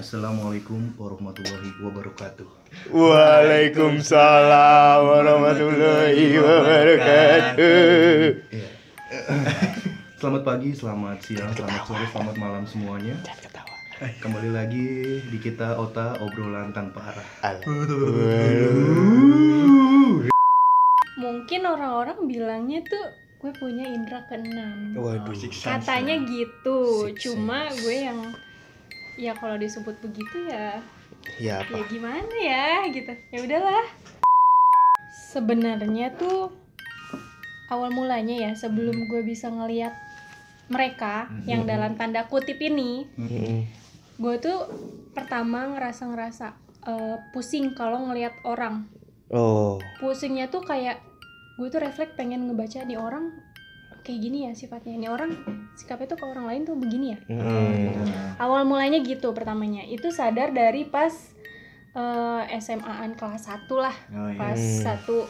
Assalamualaikum warahmatullahi wabarakatuh. Waalaikumsalam warahmatullahi wabarakatuh. Iya. Selamat pagi, selamat siang, selamat sore, selamat malam semuanya. Kembali lagi di kita Ota obrolan tanpa arah. Mungkin orang-orang bilangnya tuh gue punya indera keenam. Waduh. Katanya gitu. Six Cuma gue yang ya kalau disebut begitu ya Ya ya apa? gimana ya gitu. Ya udahlah. Sebenarnya tuh awal mulanya ya sebelum gue bisa ngeliat mereka yang dalam tanda kutip ini, Mm-mm. gue tuh pertama ngerasa-ngerasa eh, pusing kalau ngeliat orang. Oh. pusingnya tuh kayak gue tuh refleks pengen ngebaca nih orang kayak gini ya sifatnya ini orang sikapnya tuh ke orang lain tuh begini ya Mm. awal mulanya gitu pertamanya itu sadar dari pas eh, SMA-an kelas 1 lah pas Hmm. satu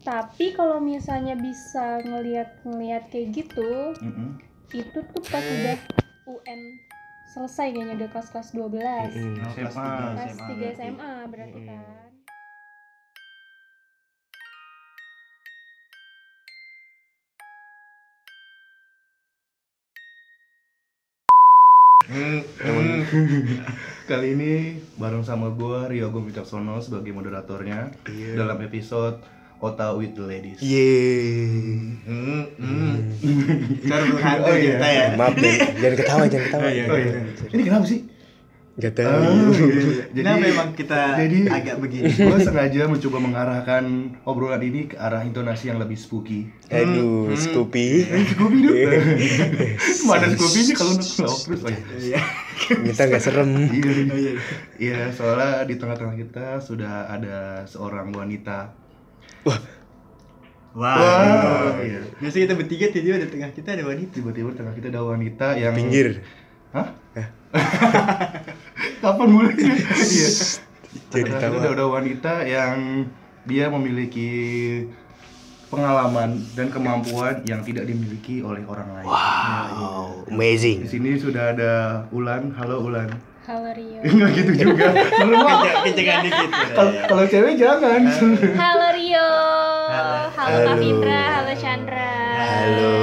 tapi kalau misalnya bisa ngelihat ngelihat kayak gitu Mm-mm. itu tuh pas udah UN selesai kayaknya udah kelas kelas 12 Mm-mm. SMA. kelas 3 SMA berarti Mm-mm. kan Kali ini bareng sama gua Rio Gung Wicaksono sebagai moderatornya Iya. dalam episode Ota with the Ladies. Yeay. Hmm, hmm. Seru hantu Oh, iya. kita ya. Maaf deh, jangan ketawa, jangan ketawa. Oh, iya, Oh iya. Ini kenapa sih? Gak tahu. Ah, Jadi Jadi memang kita jadi- agak begini. gue sengaja mencoba mengarahkan obrolan ini ke arah intonasi yang lebih spooky. Aduh, Hmm. Scoopy. Scooby Doo. Mana Scooby sih kalau ngelawak terus oh, iya. Iya. Kita nggak serem. Iya, Oh, iya. Iya, soalnya di tengah-tengah kita sudah ada seorang wanita. Wah. Wah, iya. Biasa kita bertiga tiba-tiba di tengah kita ada wanita. Tiba-tiba di tengah kita ada wanita yang Pinggir. Hah? Kapan mulainya? Iya. Jadi Tengah tawa. kita ada wanita yang dia memiliki pengalaman dan kemampuan yang tidak dimiliki oleh orang lain. Wow, Di amazing. sini sudah ada Ulan. Halo Ulan. halo Rio Enggak gitu juga. Kencengan dikit. kalau kalau cewek jangan. Halo Rio, Halo. halo, Halo. Kavindra, halo Chandra. Halo.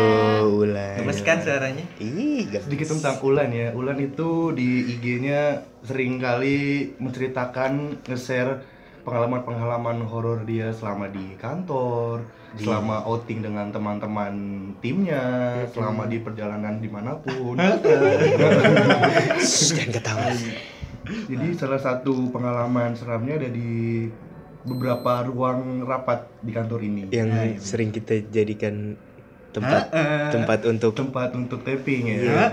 Gemes kan suaranya? Ih, gemes. Sedikit tentang Ulan ya. Ulan itu di IG-nya sering kali menceritakan nge-share pengalaman-pengalaman horor dia selama di kantor, Di- selama outing dengan teman-teman timnya, selama di perjalanan di mana pun. Jangan ketawa. Jadi salah satu pengalaman seramnya ada di beberapa ruang rapat di kantor ini. Yang sering kita jadikan tempat tempat untuk tempat untuk tapping ya.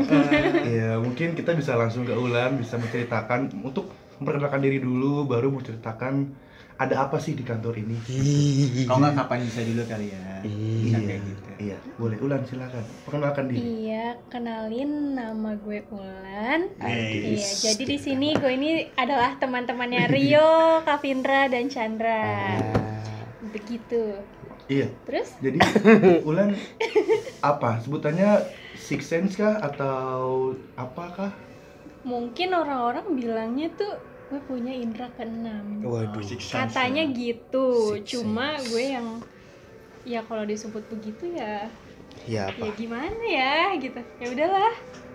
Ya, mungkin kita bisa langsung ke Ulan, bisa menceritakan untuk memperkenalkan diri dulu, baru menceritakan ada apa sih di kantor ini. Kalau nggak kapan bisa dulu kali ya? Bisa kayak gitu. Iya, boleh Ulan silakan. Perkenalkan diri. Iya, kenalin nama gue Ulan. Hey. Iya, jadi di sini gue ini adalah teman-temannya Rio, Kavindra, dan Chandra. Begitu. Iya. Terus? Jadi Ulan apa sebutannya six sense kah atau apakah? Mungkin orang-orang bilangnya tuh gue punya indera keenam. Waduh. Katanya gitu. Six Cuma sense. gue yang ya kalau disebut begitu ya Ya ya apa? gimana ya gitu. Ya udahlah.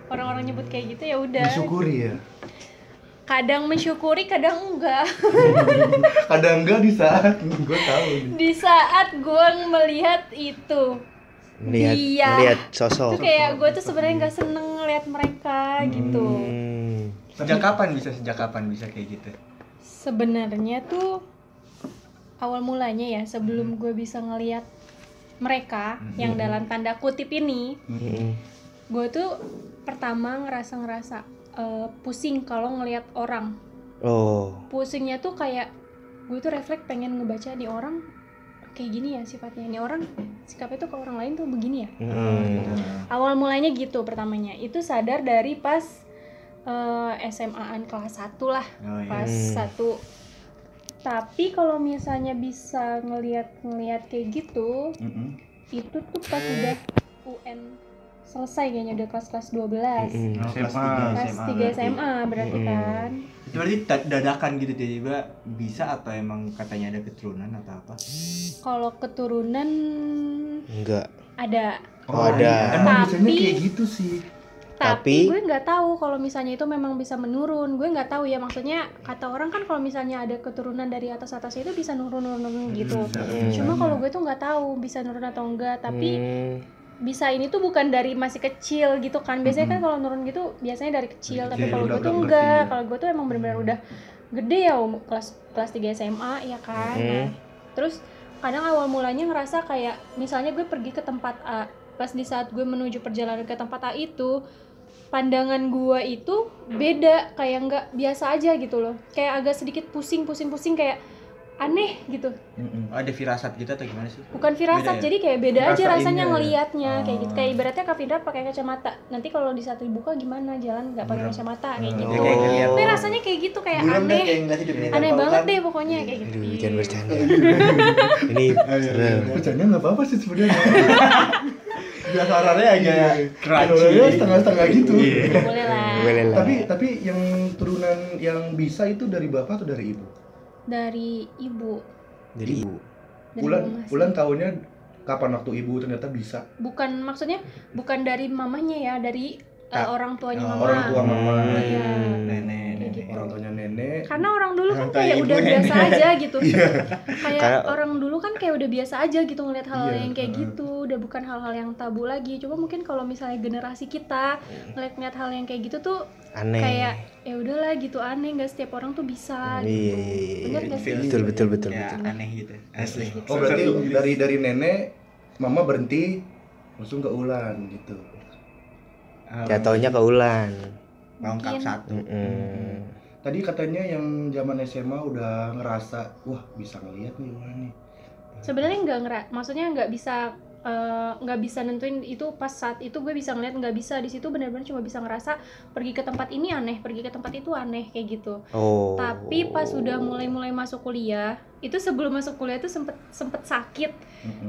Orang-orang nyebut kayak gitu ya udah. Bersyukuri ya. Kadang mensyukuri, kadang enggak. Kadang enggak di saat gue tahu. nih. Di saat gue melihat itu, Melihat Dia. melihat tuh sosok. kayak gue tuh sebenarnya nggak seneng ngeliat mereka gitu. Hmm. Sejak kapan bisa sejak kapan bisa kayak gitu? Sebenarnya tuh awal mulanya ya sebelum gue bisa ngeliat mereka yang dalam tanda kutip ini, Mm-mm. Gue tuh pertama ngerasa-ngerasa eh, pusing kalau ngeliat orang. Oh. Pusingnya tuh kayak gue tuh refleks pengen ngebaca nih orang kayak gini ya sifatnya ini orang sikapnya tuh ke orang lain tuh begini ya. Mm. awal mulanya gitu pertamanya itu sadar dari pas eh, SMA-an kelas 1 lah Oh iya. pas Hmm. satu tapi kalau misalnya bisa ngelihat ngelihat kayak gitu Mm-mm. itu tuh pas udah UN selesai kayaknya udah kelas-kelas 12 Mm-mm. Oh, kelas SMA. tiga kelas 3 berarti. SMA berarti Mm-mm. kan Itu berarti da- dadakan gitu tiba-tiba bisa atau emang katanya ada keturunan atau apa? kalau keturunan Enggak. ada Oh, ada. Emang biasanya Tapi- kayak gitu sih. tapi, Tapi- gue nggak tahu kalau misalnya itu memang bisa menurun gue nggak tahu ya maksudnya kata orang kan kalau misalnya ada keturunan dari atas atas itu bisa nurun nurun, nurun gitu Hmm. cuma kalau gue tuh nggak tahu bisa nurun atau enggak tapi Hmm. Bisa ini tuh bukan dari masih kecil gitu kan. Biasanya kan kalau nurun gitu biasanya dari kecil Dari tapi kalau gue tuh enggak. ya. kalau gue tuh emang benar-benar udah gede ya um, kelas kelas 3 SMA ya kan. Nah, Hmm. terus kadang awal mulanya ngerasa kayak misalnya gue pergi ke tempat A pas di saat gue menuju perjalanan ke tempat A itu pandangan gue itu beda kayak nggak biasa aja gitu loh. Kayak agak sedikit pusing pusing pusing kayak aneh gitu Mm-mm. Oh, ada firasat gitu atau gimana sih? bukan firasat Beda ya? jadi kayak beda aja rasanya ya? ngelihatnya kayak gitu Oh. kayak ibaratnya Kak Fidra pakai kacamata nanti kalau di saat dibuka gimana jalan nggak pakai kacamata kayak Oh. gitu Ya, kayak ngeliat. tapi rasanya kayak gitu kayak Buram aneh kayak ngeliat hidup ini aneh banget deh pokoknya kayak gitu Aduh, jangan bercanda. Ini. Bercanda nggak apa-apa sih sebenarnya. Biasa orangnya agak crunchy. Orangnya setengah-setengah gitu. Iya. boleh lah Boleh lah. Tapi tapi yang turunan yang bisa itu dari bapak atau dari ibu? Dari ibu Dari ibu. dari Ulan mama sih. Ulan tahunya kapan waktu ibu ternyata bisa bukan maksudnya bukan dari mamanya ya dari uh, Ah. orang tuanya Oh, mama orang tua mama. Iya. Nenek, Kayak nenek. orang tuanya nenek. karena orang dulu kan Orang kayak udah nenek. biasa aja gitu Iya. kayak Karena- orang dulu kan kayak udah biasa aja gitu ngeliat hal Iya, yang kayak gitu udah bukan hal-hal yang tabu lagi cuma mungkin kalau misalnya generasi kita ngeliat-ngeliat hal yang kayak gitu tuh Aneh. kayak ya udahlah gitu aneh nggak setiap orang tuh bisa Iya, gitu iya, iya. Bener nggak sih? Betul, betul, betul, ya, betul. aneh gitu. Asli. Oh berarti dari dari nenek mama berhenti langsung ke Ulan gitu. Um, Ya taunya ke Ulan. Mungkin. satu. Mm-mm. Tadi katanya yang zaman SMA udah ngerasa wah bisa ngeliat nih Ulan nih. sebenarnya nggak ngerak maksudnya nggak bisa eh, nggak bisa nentuin itu pas saat itu gue bisa ngeliat nggak bisa di situ benar-benar cuma bisa ngerasa pergi ke tempat ini aneh pergi ke tempat itu aneh kayak gitu Oh. tapi pas udah mulai-mulai masuk kuliah itu sebelum masuk kuliah itu sempet sempet sakit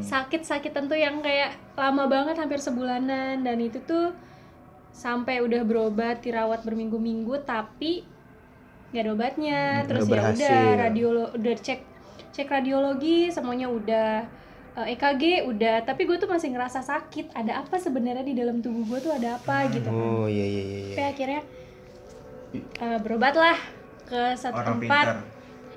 sakit sakit tentu yang kayak lama banget hampir sebulanan dan itu tuh sampai udah berobat dirawat berminggu-minggu tapi nggak ada obatnya Hmm, terus ya udah radiolo udah cek cek radiologi semuanya udah eh, EKG udah tapi gue tuh masih ngerasa sakit ada apa sebenarnya di dalam tubuh gue tuh ada apa gitu kan Oh iya iya iya. sampai iya. akhirnya eh, berobatlah ke satu Orang tempat pintar.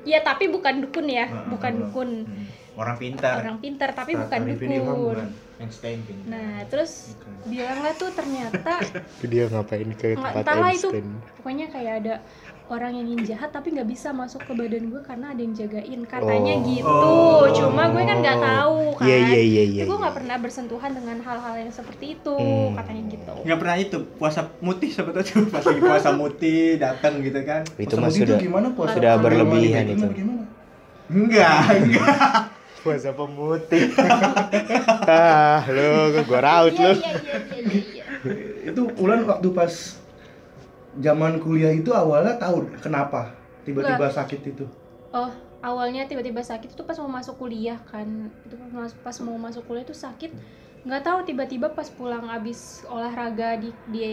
ya tapi bukan dukun ya bukan dukun Hmm. Orang pintar. orang pintar tapi Saat bukan dukun? Einstein pintar. nah terus Bukan. bilanglah tuh ternyata Dia ngapain ke tempat entahlah itu. Pokoknya kayak ada orang yang ingin jahat tapi nggak bisa masuk ke badan gue karena ada yang jagain katanya Oh. gitu Oh. cuma gue kan nggak tahu kan Iya iya iya iya. Gue iya. nggak pernah bersentuhan dengan hal-hal yang seperti itu Hmm. katanya gitu Nggak pernah itu puasa mutih sebetulnya pas lagi puasa mutih datang gitu kan. Itu tuh sudah gimana puasa Sudah berlebihan itu. Gimana? Enggak, enggak. puasa pemutih. ah, lu gua raut iya lu. iya iya iya iya, iya. Itu Ulan waktu pas zaman kuliah itu awalnya tahu kenapa tiba-tiba sakit itu. oh awalnya tiba-tiba sakit itu pas mau masuk kuliah kan itu pas, pas mau masuk kuliah itu sakit nggak tahu tiba-tiba pas pulang abis olahraga di di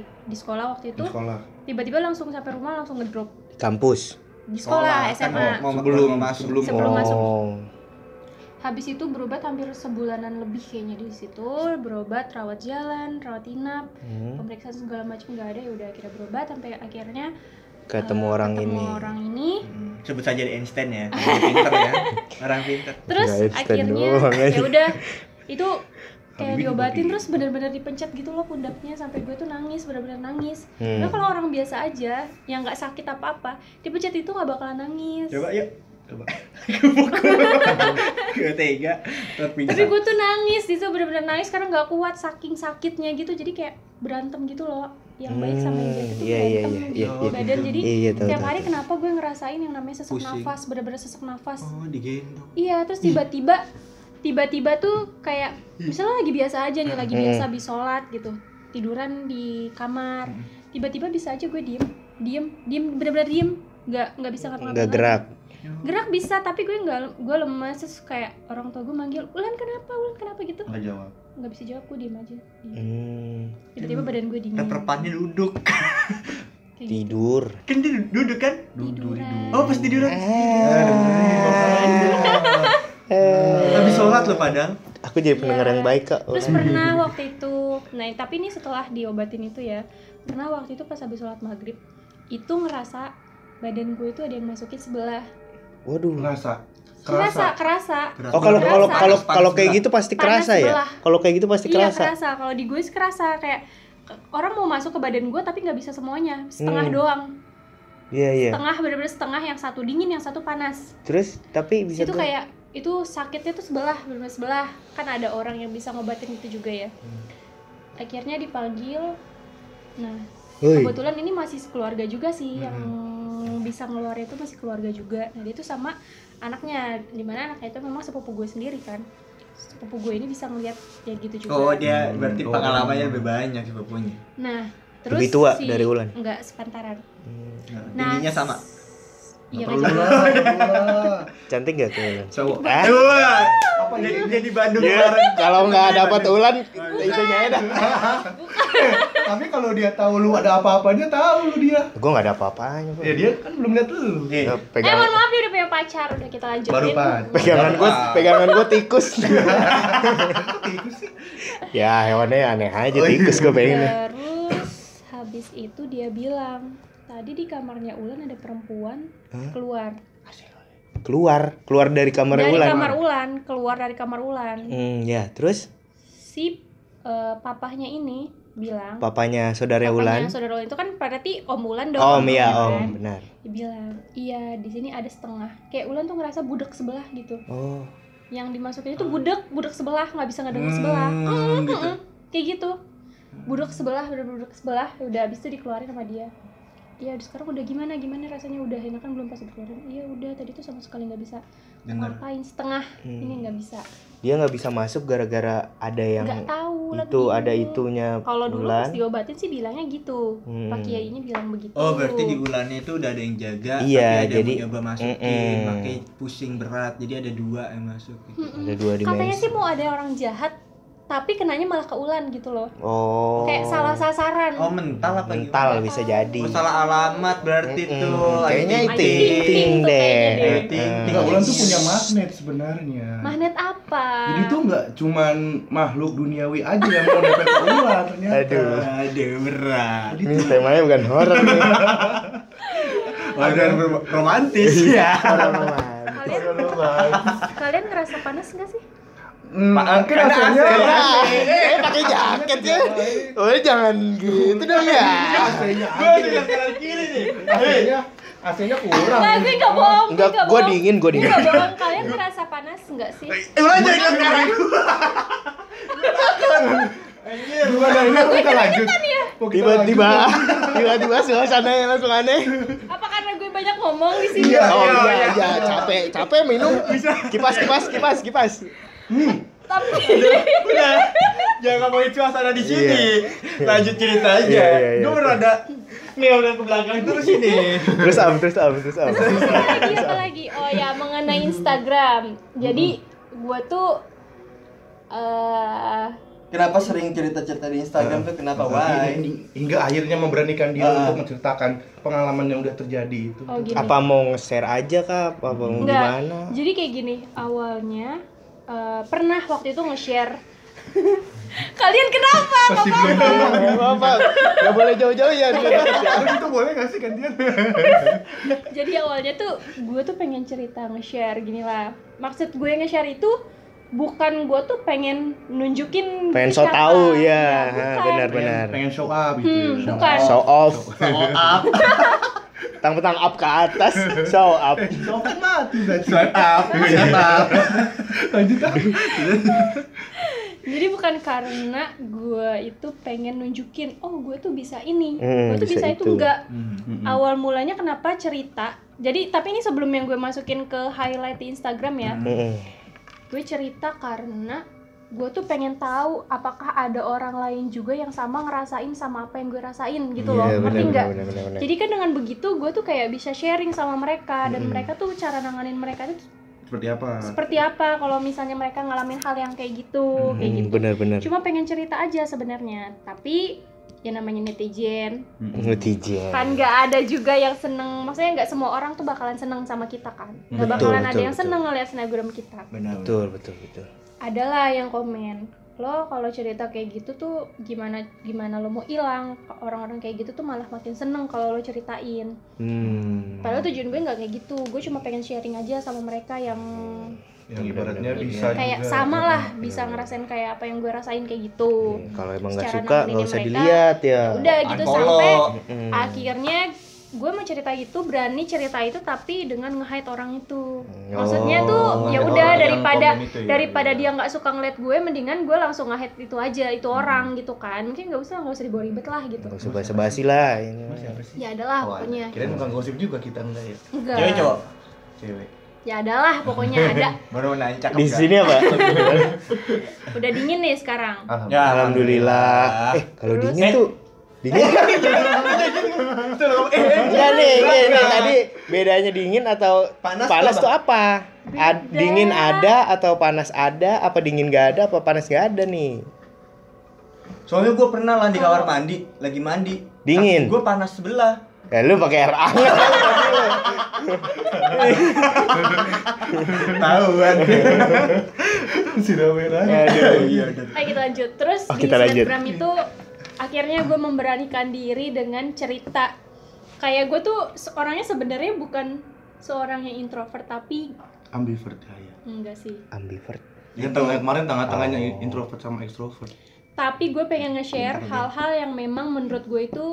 di sekolah waktu Di itu sekolah. tiba-tiba langsung sampai rumah langsung ngedrop Kampus. di sekolah kan SMA mau, mau, Sebelum- mau masuk. sebelum- Sebelum masuk. Habis itu berobat hampir sebulanan lebih kayaknya di situ berobat rawat jalan rawat inap Hmm. pemeriksaan segala macam nggak ada ya udah akhirnya berobat sampai akhirnya Ketemu eh, orang ketemu ini. orang ini Hmm, Sebut saja Einstein ya. Orang pintar ya. Orang pintar. terus akhirnya ya udah itu kayak juga diobatin gitu. terus benar-benar dipencet gitu loh pundaknya sampai gue tuh nangis benar-benar nangis Hmm. Nah kalau orang biasa aja yang nggak sakit apa-apa dipencet itu nggak bakalan nangis Coba yuk. Coba. Gak tega. Tapi gue tuh nangis di situ benar-benar nangis karena nggak kuat saking sakitnya gitu jadi kayak berantem gitu loh yang baik sama yang jahat itu Hmm, iya, iya, berantem iya, di iya, iya. badan jadi Iya, tahu, tiap tahu, hari tahu. kenapa gue ngerasain yang namanya sesak Pusing. nafas benar-benar sesak nafas Oh, digendong. iya terus tiba-tiba tiba-tiba tuh kayak misalnya lagi biasa aja nih lagi Hmm. biasa habis sholat gitu tiduran di kamar Hmm. tiba-tiba bisa aja gue diem diem diem benar-benar diem nggak nggak bisa ngapa-ngapain Nggak gerak. Gerak bisa tapi gue nggak gue lemas terus kayak orang tua gue manggil ulan kenapa ulan kenapa gitu Nggak jawab. nggak bisa jawab gue diem aja. Hmm, tiba-tiba badan gue dingin Reperpannya duduk. Kayak gitu. tidur. Kan dia duduk kan? tiduran Oh, pas tiduran. Eh, Habis sholat lo padahal. aku jadi pendengar Iya. yang baik kak. terus pernah waktu itu nah tapi ini setelah diobatin itu ya pernah waktu itu pas habis sholat maghrib itu ngerasa badan gue itu ada yang masukin sebelah Waduh. Ngerasa kerasa kerasa kerasa Oh kalau Kerasa. kalau kalau Panas kalau kayak gitu pasti Panas kerasa ya? Kalau kayak gitu pasti iya kerasa. kerasa kalau di gue sih kerasa kayak orang mau masuk ke badan gue tapi nggak bisa semuanya setengah Hmm. doang Iya iya. setengah bener-bener setengah yang satu dingin yang satu panas Terus tapi bisa itu tuh. kayak itu sakitnya tuh sebelah bener sebelah kan ada orang yang bisa ngobatin itu juga ya Hmm. akhirnya dipanggil nah Woi. kebetulan ini masih keluarga juga sih yang Hmm. bisa ngeluarin itu masih keluarga juga nah dia tuh sama anaknya di mana anaknya itu memang sepupu gue sendiri kan sepupu gue ini bisa ngeliat kayak gitu juga Oh, dia Hmm, berarti oh. pengalamannya lebih banyak sepupunya. nah terus Lebih tua si- dari Ulan? enggak sepantaran Hmm, Nah, Nah, tingginya sama. Iya Perlu kan lah. Cantik gak tuh Ulan? Cowok. Ah? Wah, Apa jadi jadi Bandung Iya, kemarin. kalau nggak dapat Ulan itu dah. Tapi kalau dia tahu lu ada apa-apanya tahu lu dia. Gue nggak ada apa-apanya. Ya dia kan belum lihat lu. Eh, eh pegang mohon maaf dia udah punya pacar udah kita lanjutin Baru pan. pegangan gue pegangan gue tikus. Tikus sih. ya hewannya aneh aja Oh, iya. tikus gue pengen. Terus habis itu dia bilang, tadi di kamarnya Ulan ada perempuan Hah? keluar. Keluar keluar dari kamar dari Ulan. kamar Ulan, keluar dari kamar Ulan. Hmm ya terus Si eh, papahnya ini bilang, papanya saudara papahnya Ulan. saudara Ulan itu kan berarti Om Ulan dong. Om iya ya om kan? benar. Dia bilang, iya di sini ada setengah. Kayak Ulan tuh ngerasa budek sebelah gitu. Oh Yang dimasukin itu budek, budek sebelah, nggak bisa ngedenger sebelah. Hmm, Mm, gitu. Kayak gitu. Budek sebelah, udah budek sebelah, udah habis itu dikeluarin sama dia. Iya, sekarang udah gimana? Gimana rasanya udah enakan belum pas dikeluarin? Iya, udah tadi tuh sama sekali nggak bisa Dengar. ngapain setengah. Hmm. Ini nggak bisa. dia nggak bisa masuk gara-gara ada yang Nggak tahu lah itu bingung. ada itunya Kalau dulu pas diobatin sih bilangnya gitu. Hmm. Pak Kiainya bilang begitu. Oh, berarti di bulannya itu udah ada yang jaga, Iya, tapi ada jadi- yang nyoba masukin, Mm-mm. pakai pusing berat, jadi ada dua yang masuk. Gitu. Ada dua Katanya dimensi. sih mau ada orang jahat, tapi kenanya malah ke Ulan gitu loh. Oh. Kayak salah sasaran. Oh, mental apa mental gimana? bisa jadi. Oh, salah alamat berarti Mm-mm. tuh. Kayaknya itu ting deh. Eh, Ting, Ulan tuh punya magnet sebenarnya. Magnet apa? Jadi tuh nggak cuman makhluk duniawi aja yang mau nempel ke ular ternyata. Aduh. Aduh, berat. Ini tuh temanya bukan horor nih. Romantis. Iya. Horor romantis. kalian kalian ngerasa panas nggak sih? Hmm, Pak, mungkin karena hasilnya AC. Eh, pakai jaket ya. Oh, jangan gitu dong ya. AC-nya Gua juga kanan kiri nih. AC-nya AC-nya kurang. Enggak, gue nggak bohong. Enggak, gue gua dingin, gua dingin. Gue nggak bohong. Kalian ngerasa panas nggak sih? Eh, jangan lihat ke arah gua. Gimana ini aku kita lanjut? Tiba-tiba, tiba-tiba suasananya langsung aneh. Apa karena gue banyak ngomong di sini? Iya, Oh iya, iya, iya. iya, capek, capek minum. Kipas, kipas, kipas, kipas. Tapi Udah, jangan ngomongin suasana di sini. Lanjut cerita aja. Iya, iya, iya. Gue rada ngel ke belakang terus ini. Terus am, terus am, terus am. apa lagi apa lagi? Oh ya mengenai Instagram. Jadi gue tuh eh Kenapa sering cerita-cerita di Instagram tuh kenapa? Hingga- Why? Hingga akhirnya memberanikan diri Ah. untuk menceritakan pengalaman yang udah terjadi itu. oh gini. Apa mau nge-share aja kah? Apa mau Enggak. gimana? Jadi kayak gini, awalnya eh, pernah waktu itu nge-share Kalian kenapa? Masih Gak apa-apa. Gak boleh jauh-jauh ya. Itu boleh gak sih gantian? Jadi awalnya tuh gue tuh pengen cerita nge-share gini lah. Maksud gue nge-share itu bukan gue tuh pengen nunjukin Pengen so tau Iya, ya, bukan. benar-benar. Pengen show up gitu. Hmm, Show bukan. Show off, Show up, tang-tang up ke atas, show up. Show up mati swipe up, swipe up. Lanjut. Jadi bukan karena gue itu pengen nunjukin, oh gue tuh bisa ini, Hmm, gue tuh bisa bisa, itu itu. enggak. Hmm. Awal mulanya kenapa cerita? Jadi tapi ini sebelum yang gue masukin ke highlight di Instagram ya, Mm-mm. gue cerita karena gue tuh pengen tahu apakah ada orang lain juga yang sama ngerasain sama apa yang gue rasain gitu loh, Iya, ngerti nggak? Jadi kan dengan begitu gue tuh kayak bisa sharing sama mereka dan mereka tuh cara nanganin mereka tuh Seperti apa? seperti apa kalau misalnya mereka ngalamin hal yang kayak gitu kayak Hmm, gitu benar-benar. cuma pengen cerita aja sebenarnya tapi ya namanya netizen. Netizen. kan nggak ada juga yang seneng maksudnya nggak semua orang tuh bakalan seneng sama kita kan nggak Betul, bakalan ada betul, yang betul. seneng ngeliat snapgram kita benar Betul, betul, betul. adalah yang komen lo kalau cerita kayak gitu tuh gimana gimana lo mau hilang orang-orang kayak gitu tuh malah makin seneng kalau lo ceritain Hmm. padahal tujuan gue nggak kayak gitu gue cuma pengen sharing aja sama mereka yang Yang ibaratnya Benar-benar. bisa kayak juga. sama lah Iya, bisa iya. ngerasain kayak apa yang gue rasain kayak gitu Iya, Kalau emang nggak suka nggak usah mereka, dilihat ya. udah gitu sampai Hmm. akhirnya gue mau cerita itu berani cerita itu tapi dengan nge-hide orang itu Oh, maksudnya tuh ya nge-hide udah daripada ya, daripada iya. dia nggak suka ngeliat gue mendingan gue langsung nge-hide itu aja itu orang gitu kan mungkin nggak usah nggak usah dibawa ribet lah gitu Nggak usah basa-basi lah ini. ya adalah Oh, pokoknya Kirain bukan gosip juga kita enggak ya? enggak cewek cowok Cewek. Ya adalah pokoknya ada baru nanya cakep Di sini apa? udah dingin nih sekarang Alhamdulillah. ya Alhamdulillah. Eh, kalau dingin tuh dingin. Enggak nih, nih, nih, tadi bedanya dingin atau Panas panas, tuh apa? Ad- dingin ada atau panas ada? Apa dingin gak ada? Apa panas gak ada nih? soalnya gue pernah lah di kamar mandi lagi mandi Dingin. gue panas sebelah Ya lu pakai air hangat. tahu kan Sudah merah. Aduh. iya udah Ayo kita lanjut. Terus Oh, di kita lanjut. Itu akhirnya gue memberanikan diri dengan cerita. Kayak gue tuh orangnya sebenarnya bukan seorang yang introvert tapi Ambivert ya. ya. enggak sih. Ambivert. Ya tengah kemarin tengah-tengahnya Oh. introvert sama extrovert. Tapi gue pengen nge-share hal-hal yang memang menurut gue itu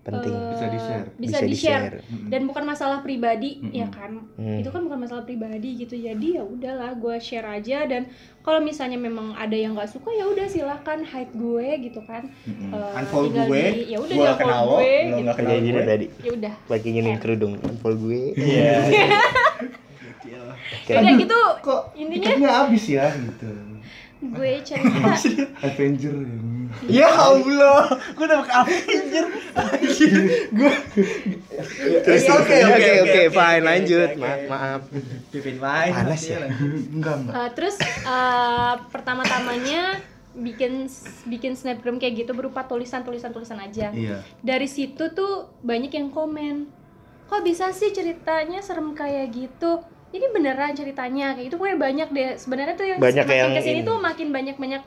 Penting. eh, Bisa di-share. Bisa, di-share. Mm-mm. Dan bukan masalah pribadi, Mm-mm. ya kan? Hmm. Itu kan bukan masalah pribadi gitu. Jadi ya udahlah gue share aja dan kalau misalnya memang ada yang nggak suka ya udah silahkan hide gue gitu kan. Mm-mm. Eh, Unfollow gue, di- ya udah di-unfollow kenal lo, gue lo gitu. nggak kenal Kayak gini gue. tadi. Ya udah. Lagi nginin kerudung. Unfollow gue. iya Ya udah gitu Kok intinya habis ya gitu. Gue cerita Avenger. ya Allah gue udah pakai Avenger gue Oke, oke oke, fine lanjut. oke, Ma- oke. maaf. Pipin main Panas ya? Enggak enggak. Eh, terus eh, pertama-tamanya bikin bikin snapgram kayak gitu berupa tulisan tulisan tulisan aja Iya. dari situ tuh banyak yang komen kok bisa sih ceritanya serem kayak gitu ini beneran ceritanya kayak gitu pokoknya banyak deh sebenarnya tuh yang Banyak makin yang ke sini ini. tuh makin banyak banyak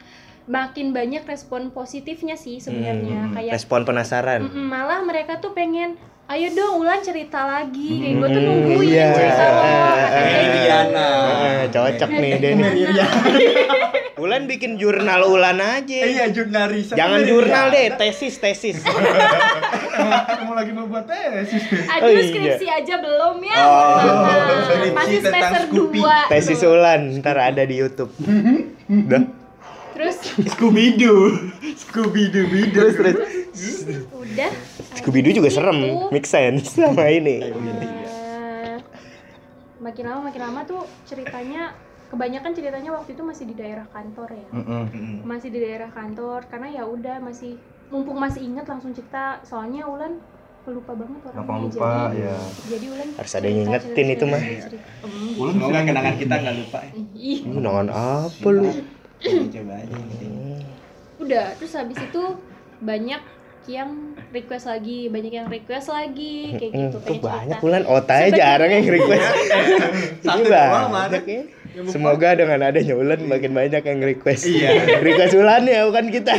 makin banyak respon positifnya sih sebenarnya Hmm, kayak Respon penasaran. Malah mereka tuh pengen ayo dong Ulan cerita lagi kayak gue tuh Mm, nungguin iya. cerita lo Eh, kayak gitu. Riana Eh, cocok nih Den. Ulan bikin jurnal Ulan aja. iya jurnalis Jangan jurnal deh, tesis tesis. Kamu lagi mau buat tesis. Aduh Oh, iya. skripsi aja belum ya Oh, skripsi masih tentang semester Scoopy. 2 tesis Ulan ntar ada di YouTube. Udah. terus Scooby Doo Scooby Doo Terus terus. udah Scooby Doo juga Habis serem, make sense sama ini. eh, makin lama makin lama tuh ceritanya kebanyakan ceritanya waktu itu masih di daerah kantor ya Mm-mm. masih di daerah kantor karena ya udah masih mumpung masih ingat langsung cerita soalnya Ulan lupa banget orangnya Gampang lupa jadi, ya. jadi Ulan Harus ada yang ngingetin cerita, itu mah. Hmm, Ulan Semoga kenangan kita nggak lupa ya. ih Menangan apa lu? Coba aja penting. udah terus habis itu banyak yang request lagi banyak yang request lagi kayak Hmm, gitu tuh pengen banyak. Ulan otak aja Sebenarnya- jarang yang request. Satu Ini doang, banyak mana? ya. Semoga dengan adanya Ulan makin banyak yang request. Iya. request Ulan ya bukan kita.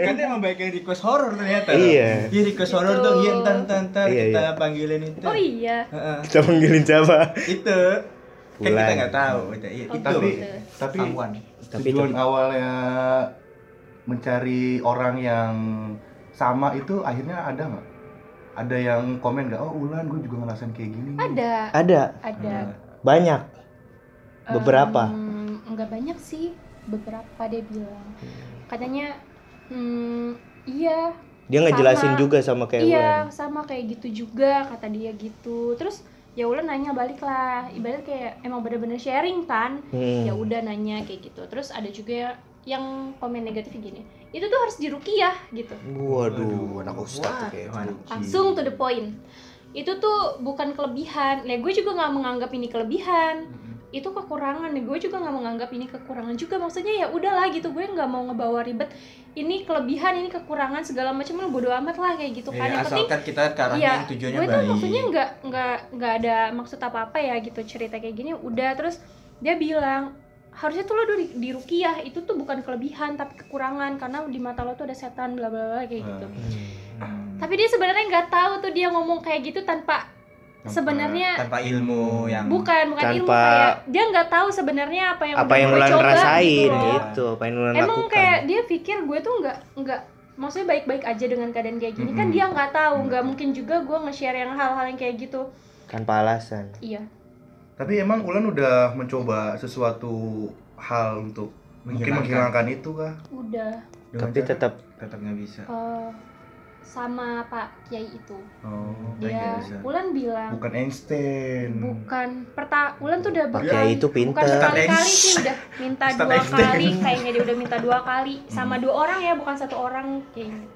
kan emang banyak yang request horror ternyata Iya. iya request horror Gitu. dong iya ntar ntar ntar Iya, kita iya. panggilin itu oh iya Heeh. Kita panggilin siapa? itu kan Ulan. kita nggak tahu itu iya, Oh, itu Tapi gitu. tapi Someone. Tapi tujuan tapi- awalnya mencari orang yang sama itu akhirnya ada nggak? Ada yang komen nggak? Oh Ulan, gue juga ngerasain kayak gini. nih." ada Ada ada banyak. Beberapa. Em, enggak banyak sih. Beberapa dia bilang. Katanya hmm, iya Dia ngejelasin Sama. juga sama kayak iya Ulan. sama kayak gitu juga kata dia gitu. Terus ya udah nanya balik lah. Ibarat kayak emang bener-bener sharing kan Hmm. ya udah nanya kayak gitu. Terus ada juga yang komen negatif gini itu tuh harus dirukiah gitu. Waduh, anak ustaz tuh kayak. Langsung to the point. Itu tuh bukan kelebihan. Ya gue juga nggak menganggap ini kelebihan itu kekurangan. Gue juga nggak menganggap ini kekurangan juga. Maksudnya ya udahlah gitu gue nggak mau ngebawa ribet. Ini kelebihan ini kekurangan segala macam lu bodo amat lah kayak gitu kan. Ya, yang penting kita ke arahnya Iya, yang tujuannya gue tuh baik. maksudnya nggak nggak nggak ada maksud apa apa ya gitu cerita kayak gini. Udah terus dia bilang harusnya tuh lo di, di rukiah itu tuh bukan kelebihan tapi kekurangan. Karena di mata lo tuh ada setan bla bla bla kayak gitu. Hmm. tapi dia sebenarnya nggak tahu tuh dia ngomong kayak gitu Tanpa- sebenarnya tanpa ilmu yang bukan bukan ilmu Tanpa- kayak dia nggak tahu sebenarnya apa yang apa yang gue Ulan coba rasain gitu loh. gitu apa yang Ulan emang lakukan kayak dia pikir gue tuh nggak nggak maksudnya baik-baik aja dengan keadaan kayak gini kan Mm-mm. dia nggak tahu nggak mungkin juga gue nge-share yang hal-hal yang kayak gitu tanpa alasan iya Tapi emang Ulan udah mencoba sesuatu hal untuk mungkin Menghilangkan. itu kah? udah Dengan tapi cara- tetap tetap nggak bisa eh, sama Pak Kiai itu oh, ya, dia bisa. Ulan bilang bukan Einstein. bukan perta Ulan tuh udah Pak bukan Kiai itu bukan pinter. sekali-kali sih udah minta dua Einstein. kali kayaknya dia udah minta dua kali sama dua orang ya bukan satu orang kayaknya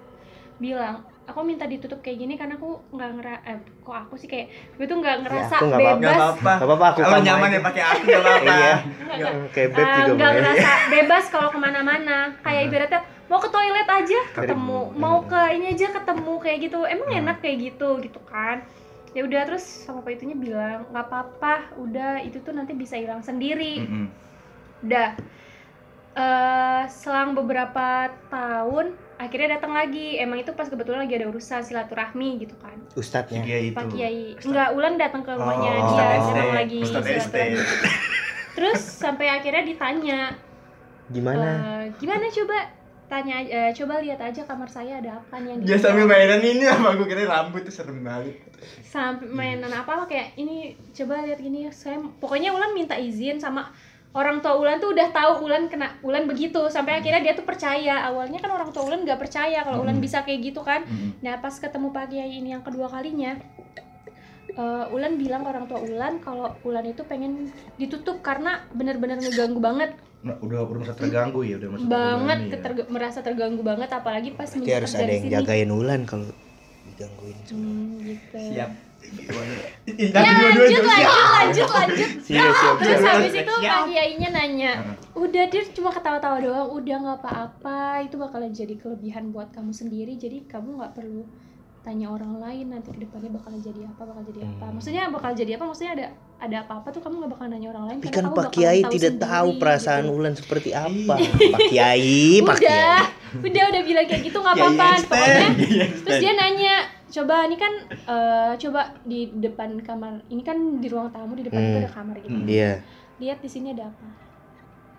bilang aku minta ditutup kayak gini karena aku nggak ngera eh, kok aku sih kayak gue tuh nggak ngerasa aku nggak apa-apa. bebas nggak apa-apa Gak apa-apa aku kalau nyaman ya pakai aku nggak apa-apa Iya. Nggak, nggak. kayak beb juga nggak boleh ngerasa bebas kalau ke mana-mana kayak ibaratnya mau ke toilet aja ketemu. mau ke ini aja ketemu. Kayak gitu. Emang enak kayak gitu gitu kan. Ya udah terus sama pak itunya bilang nggak apa-apa udah itu tuh nanti bisa hilang sendiri. Mm-mm. udah. Eh selang beberapa tahun akhirnya datang lagi. Emang itu pas kebetulan lagi ada urusan silaturahmi gitu kan. Ustadznya. Itu. Pak Kiai. Enggak Ulan datang ke rumahnya Oh, dia emang lagi Ustadz silaturahmi terus sampai akhirnya ditanya gimana? Eh, gimana coba tanya eh, coba lihat aja kamar saya ada apa nih yang dia di- sambil mainan ini apa? Aku kira rambut tuh serem banget. Sampai mainan apa apa kayak ini coba lihat gini saya pokoknya Ulan minta izin sama orang tua Ulan tuh udah tahu Ulan kena Ulan begitu sampai akhirnya dia tuh percaya. Awalnya kan orang tua Ulan nggak percaya kalau Ulan Hmm. bisa kayak gitu kan. Mm-mm. nah pas ketemu Pak Kiai ini yang kedua kalinya eh, Ulan bilang ke orang tua Ulan kalau Ulan itu pengen ditutup karena bener-bener ngeganggu banget udah udah merasa terganggu ya, udah merasa banget ya. keterg- merasa terganggu banget apalagi pas Berarti harus ada yang sini. jagain Ulan kalau digangguin Hmm, gitu. siap Ya lanjut lanjut lanjut lanjut. siap siap Terus siap habis itu Pak Kiainya nanya, udah dia cuma ketawa-tawa doang, udah nggak apa-apa, itu bakalan jadi kelebihan buat kamu sendiri, jadi kamu nggak perlu tanya orang lain nanti ke depannya bakalan jadi apa, bakal jadi apa. Hmm. Maksudnya bakal jadi apa? Maksudnya ada ada apa-apa tuh kamu nggak bakalan nanya orang lain. kan kamu Pak Kiai tahu tidak sendiri, tahu perasaan gitu. Ulan seperti Iya. apa Pak Kiai Pak Udah, Kiai udah udah bilang kayak gitu nggak apa-apa. Pokoknya. Terus dia nanya, coba ini kan eh, coba di depan kamar, ini kan di ruang tamu di depan Hmm. itu ada kamar gitu. Hmm. iya Lihat di sini ada apa?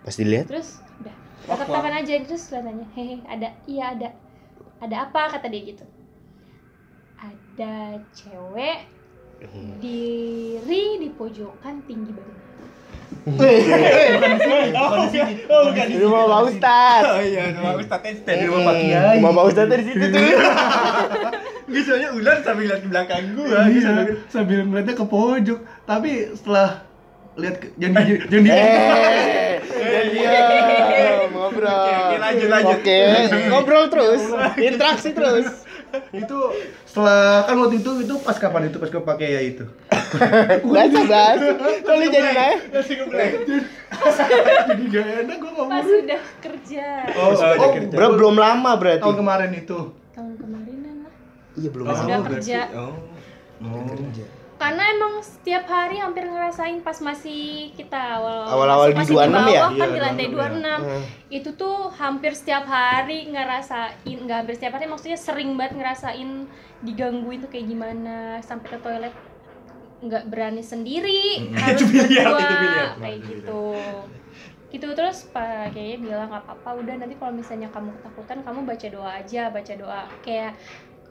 pas dilihat Terus udah. Tetap aja terus dia nanya, hehe ada, iya ada, ada apa kata dia gitu. Ada cewek Hmm. diri di pojokan tinggi badannya. di rumah Pak Ustadz. Oh iya rumah Ustadz. Einstein Di rumah Pak Kiai. rumah Pak Ustadz di situ tuh Gitu soalnya ular sambil lihat ke belakang gua Iya, gitu. sambil ngeliatnya ke pojok. Tapi setelah lihat jangan di, jangan di, eh. Dia ngobrol Oke, oke, lanjut, lanjut. oke. Ngobrol terus. Interaksi terus itu setelah kan waktu itu itu pas kapan itu? Pas ke pakai ya itu? Bahasa bahasa kalau jadi naik jadi gak enak gue ngomong. Pas sudah kerja. Oh, Oh, oh, kerja. bro belum lama berarti. tahun kemarin itu. Tahun kemarinan lah. iya belum Oh, lama. Sudah berarti- kerja. oh. Oh. Karena emang setiap hari hampir ngerasain pas masih kita awal Awal-awal di masih 26 ya? bawah kan Iya, di lantai 26 ya. 26 Hmm. itu tuh hampir setiap hari ngerasain nggak hampir setiap hari maksudnya sering banget ngerasain digangguin tuh kayak gimana sampai ke toilet nggak berani sendiri Mm-mm. harus berdua, kayak gitu gitu terus pak kayaknya bilang nggak apa-apa udah nanti kalau misalnya kamu ketakutan kamu baca doa aja baca doa kayak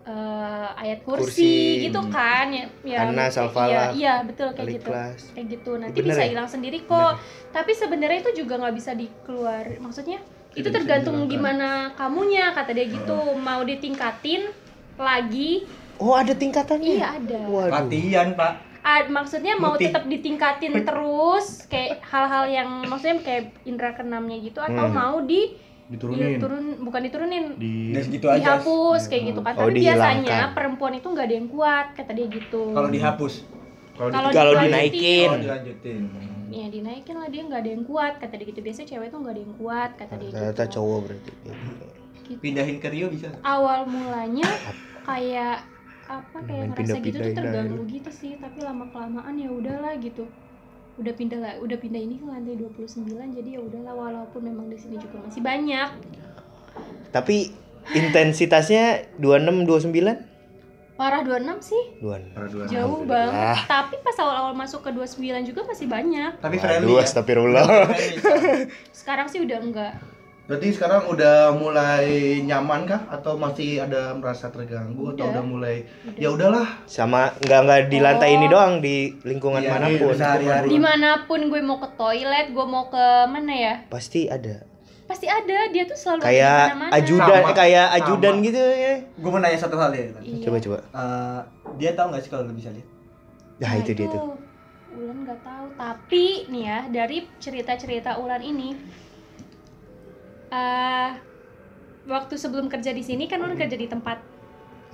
eh, ayat kursi, Kursi. gitu kan ya, ya Anas, iya, Al-Falaq, iya betul kayak gitu. Al-Ikhlas. kayak gitu. Nanti Bener bisa ya? hilang sendiri kok. Tapi sebenarnya itu juga nggak bisa dikeluar maksudnya itu Tidak tergantung gimana kamunya kata dia gitu. Mau ditingkatin lagi? Oh ada tingkatannya? Iya ada. Waduh. Latihan pak. Ah, maksudnya mau Putih. tetap ditingkatin terus kayak hal-hal yang maksudnya kayak indera keenamnya gitu atau Hmm. mau di diturunin. Iya, turun bukan diturunin. Di segitu aja. dihapus kayak gitu. Kan Oh, tapi biasanya perempuan itu nggak ada yang kuat kata dia gitu. Kalau dihapus, kalau di- Kalau Kalau dinaikin. oh dilanjutin. ya dinaikin lah dia nggak ada yang kuat kata dia gitu. Biasanya cewek tuh nggak ada yang kuat kata dia Ternyata gitu. cowok berarti. Pindahin ke Rio bisa. awal mulanya kayak apa kayak Main ngerasa gitu tuh terganggu gitu sih. Tapi lama kelamaan ya udahlah gitu udah pindah lah udah pindah ini ke lantai 29 jadi ya udahlah walaupun memang di sini juga masih banyak Tapi intensitasnya 26 29? parah 26 sih 26. Para dua. jauh banget tapi pas awal-awal masuk ke 29 juga masih banyak Tapi friendly Waduh, ya. so. sekarang sih udah enggak Berarti sekarang udah mulai nyaman kah atau masih ada merasa terganggu atau Udah. udah mulai Udah. ya udahlah Sama nggak nggak di lantai Oh. ini doang di lingkungan Iya, mana pun. iya, sehari-hari. di mana pun gue mau ke toilet gue mau ke mana ya Pasti ada. pasti ada dia tuh selalu ada di Kayak ajudan Sama, kayak sama. ajudan gitu ya. Gue mau nanya satu hal ya. Iya. Coba coba. Eh, dia tahu nggak sih kalau lu bisa lihat? Nah, itu dia tuh. Ulan nggak tahu tapi nih ya dari cerita-cerita Ulan ini eh waktu sebelum kerja di sini kan Ulan kerja di tempat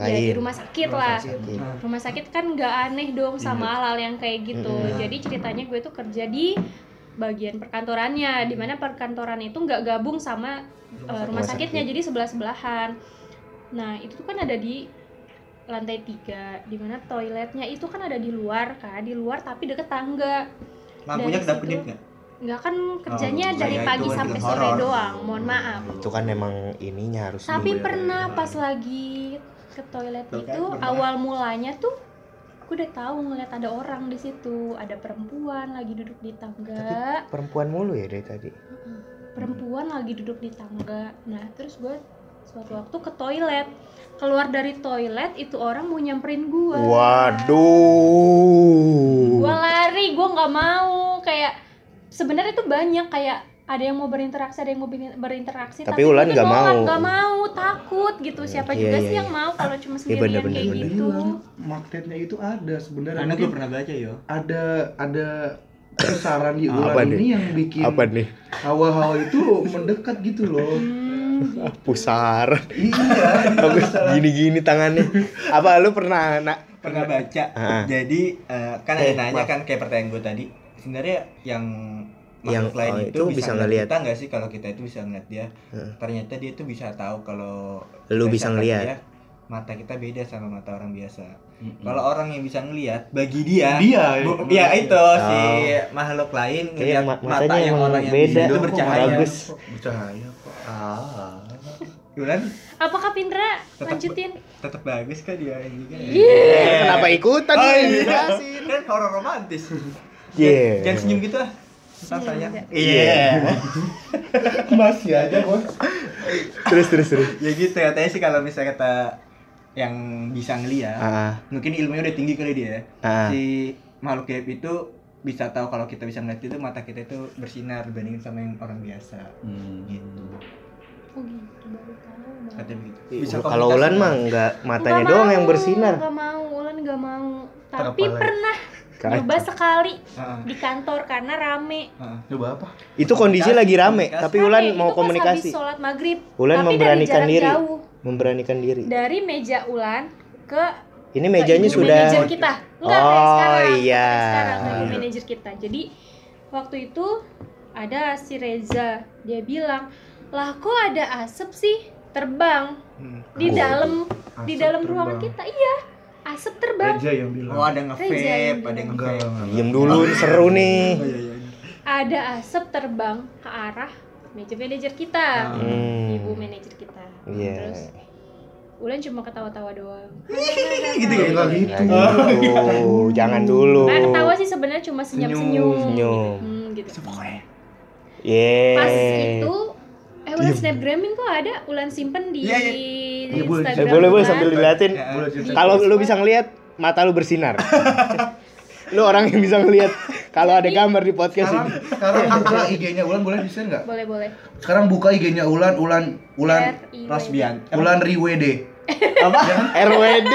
ya di rumah sakit Rumah lah. sakit. Rumah sakit kan nggak aneh dong sama hal-hal yang kayak gitu. Mm-mm. jadi ceritanya gue tuh kerja di bagian perkantorannya di mana perkantoran itu nggak gabung sama uh, rumah Rumah sakitnya sakit. jadi sebelah sebelahan nah itu tuh kan ada di lantai tiga di mana toiletnya itu kan ada di luar kan di luar tapi deket tangga. Lampunya kedap kedip nggak? Nggak kan kerjanya Oh, dari iya, pagi kan sampai sore doang mohon maaf. Itu kan emang ininya harus tapi dulu ya. pernah pas lagi ke toilet Tuh kan, itu pernah. awal mulanya tuh aku udah tahu ngeliat ada orang di situ. Ada perempuan lagi duduk di tangga. Perempuan mulu ya dari tadi. perempuan lagi duduk di tangga. Nah terus gue suatu waktu ke toilet. Keluar dari toilet itu orang mau nyamperin gue Waduh. gue lari gue nggak mau. Kayak sebenarnya tuh banyak kayak ada yang mau berinteraksi ada yang mau ber- berinteraksi Tapi Ulan gue nggak mau. nggak mau takut gitu siapa Iya, juga iya, sih iya. yang mau kalau cuma Iya, sendirian bener, kayak bener, bener. gitu bilang magnetnya itu ada sebenarnya Karena gue pernah baca yo. ada ada kesaran di Apa ulan nih? ini yang bikin Apa nih? hawa-hawa itu mendekat gitu loh Hmm, Pusar. iya Bagus gini-gini tangannya. Apa lu pernah nak Pernah baca. Ah. Jadi eh, kan ada Eh, nanya maaf. kan kayak pertanyaan gue tadi. Sebenarnya yang Yang- makhluk lain oh, itu, itu bisa ngeliat kita nggak sih kalau kita itu bisa ngeliat dia? Heeh. Ternyata dia tuh bisa tahu kalau Lu bisa dia, mata kita beda sama mata orang biasa. Mm-mm. Kalau orang yang bisa ngeliat, bagi dia, dia Bu, ya itu si makhluk lain ngeliat Kayak ma- mata matanya yang orang yang beda. itu Kok bercahaya. Bagus. bercahaya kok ah Bulan apakah Pindra lanjutin tetap bagus kan dia ini kan. Eh, kenapa ikutan Oh, iya. Kan horor romantis. Yeah. Jangan senyum gitu ah. Ntar Iya, saya. enggak. Iya. masih aja bos Terus terus terus. ya gitu katanya sih kalau misalnya kata yang bisa ngeliat, Ah, mungkin ilmunya udah tinggi kali dia. ah. Si makhluk gaib itu bisa tahu kalau kita bisa ngeliat itu mata kita itu bersinar dibandingin sama yang orang biasa. Gitu. oh gitu baru tahu. Katanya begitu. Kalau komunikasi Ulan sama- mah nggak matanya Nggak doang mau, yang bersinar. nggak mau Ulan nggak mau tapi Apalagi? pernah Kacau. coba sekali di kantor karena rame heeh. coba apa Itu kondisi lagi rame, Komunikasi. tapi Rame, Ulan itu mau pas komunikasi, habis sholat maghrib Ulan tapi memberanikan dari jarak diri. jauh memberanikan diri. dari meja Ulan ke Ini ke mejanya ibu sudah manajer kita enggak Oh, sekarang iya. sekarang ke ibu manajer kita jadi waktu itu ada si Reza dia bilang lah kok ada asap sih terbang Hmm. di Oh. dalam di dalam terbang. ruangan kita iya asap terbang Reja yang bilang Oh ada nge-vape, ada yang nge-vape. Diem dulu, seru nih. Oh, iya, iya. ada asap terbang ke arah meja manajer kita Hmm. ibu manajer kita Iya. terus Ulan cuma ketawa-tawa doang Gitu ya? Enggak gitu gitu. Jangan dulu. Nah, ketawa sih sebenarnya cuma senyum-senyum. Senyum. Hmm, gitu. Pokoknya. Yeay. Pas itu eh Ulan snapgramin kok ada Ulan simpen di, Iya, iya. di Iya, boleh. Instagram. Eh, boleh boleh Ulan. sambil diliatin. Ya, Boleh cerita. Kalau lu bisa ngelihat mata lu bersinar. lu orang yang bisa ngelihat kalau ada gambar di podcast sekarang ini. sekarang buka IG-nya Ulan boleh di share nggak Boleh, boleh. sekarang buka IG-nya Ulan Ulan Ulan R-I-W-D. Rosbian. Ulan Riwede Apa? RWD.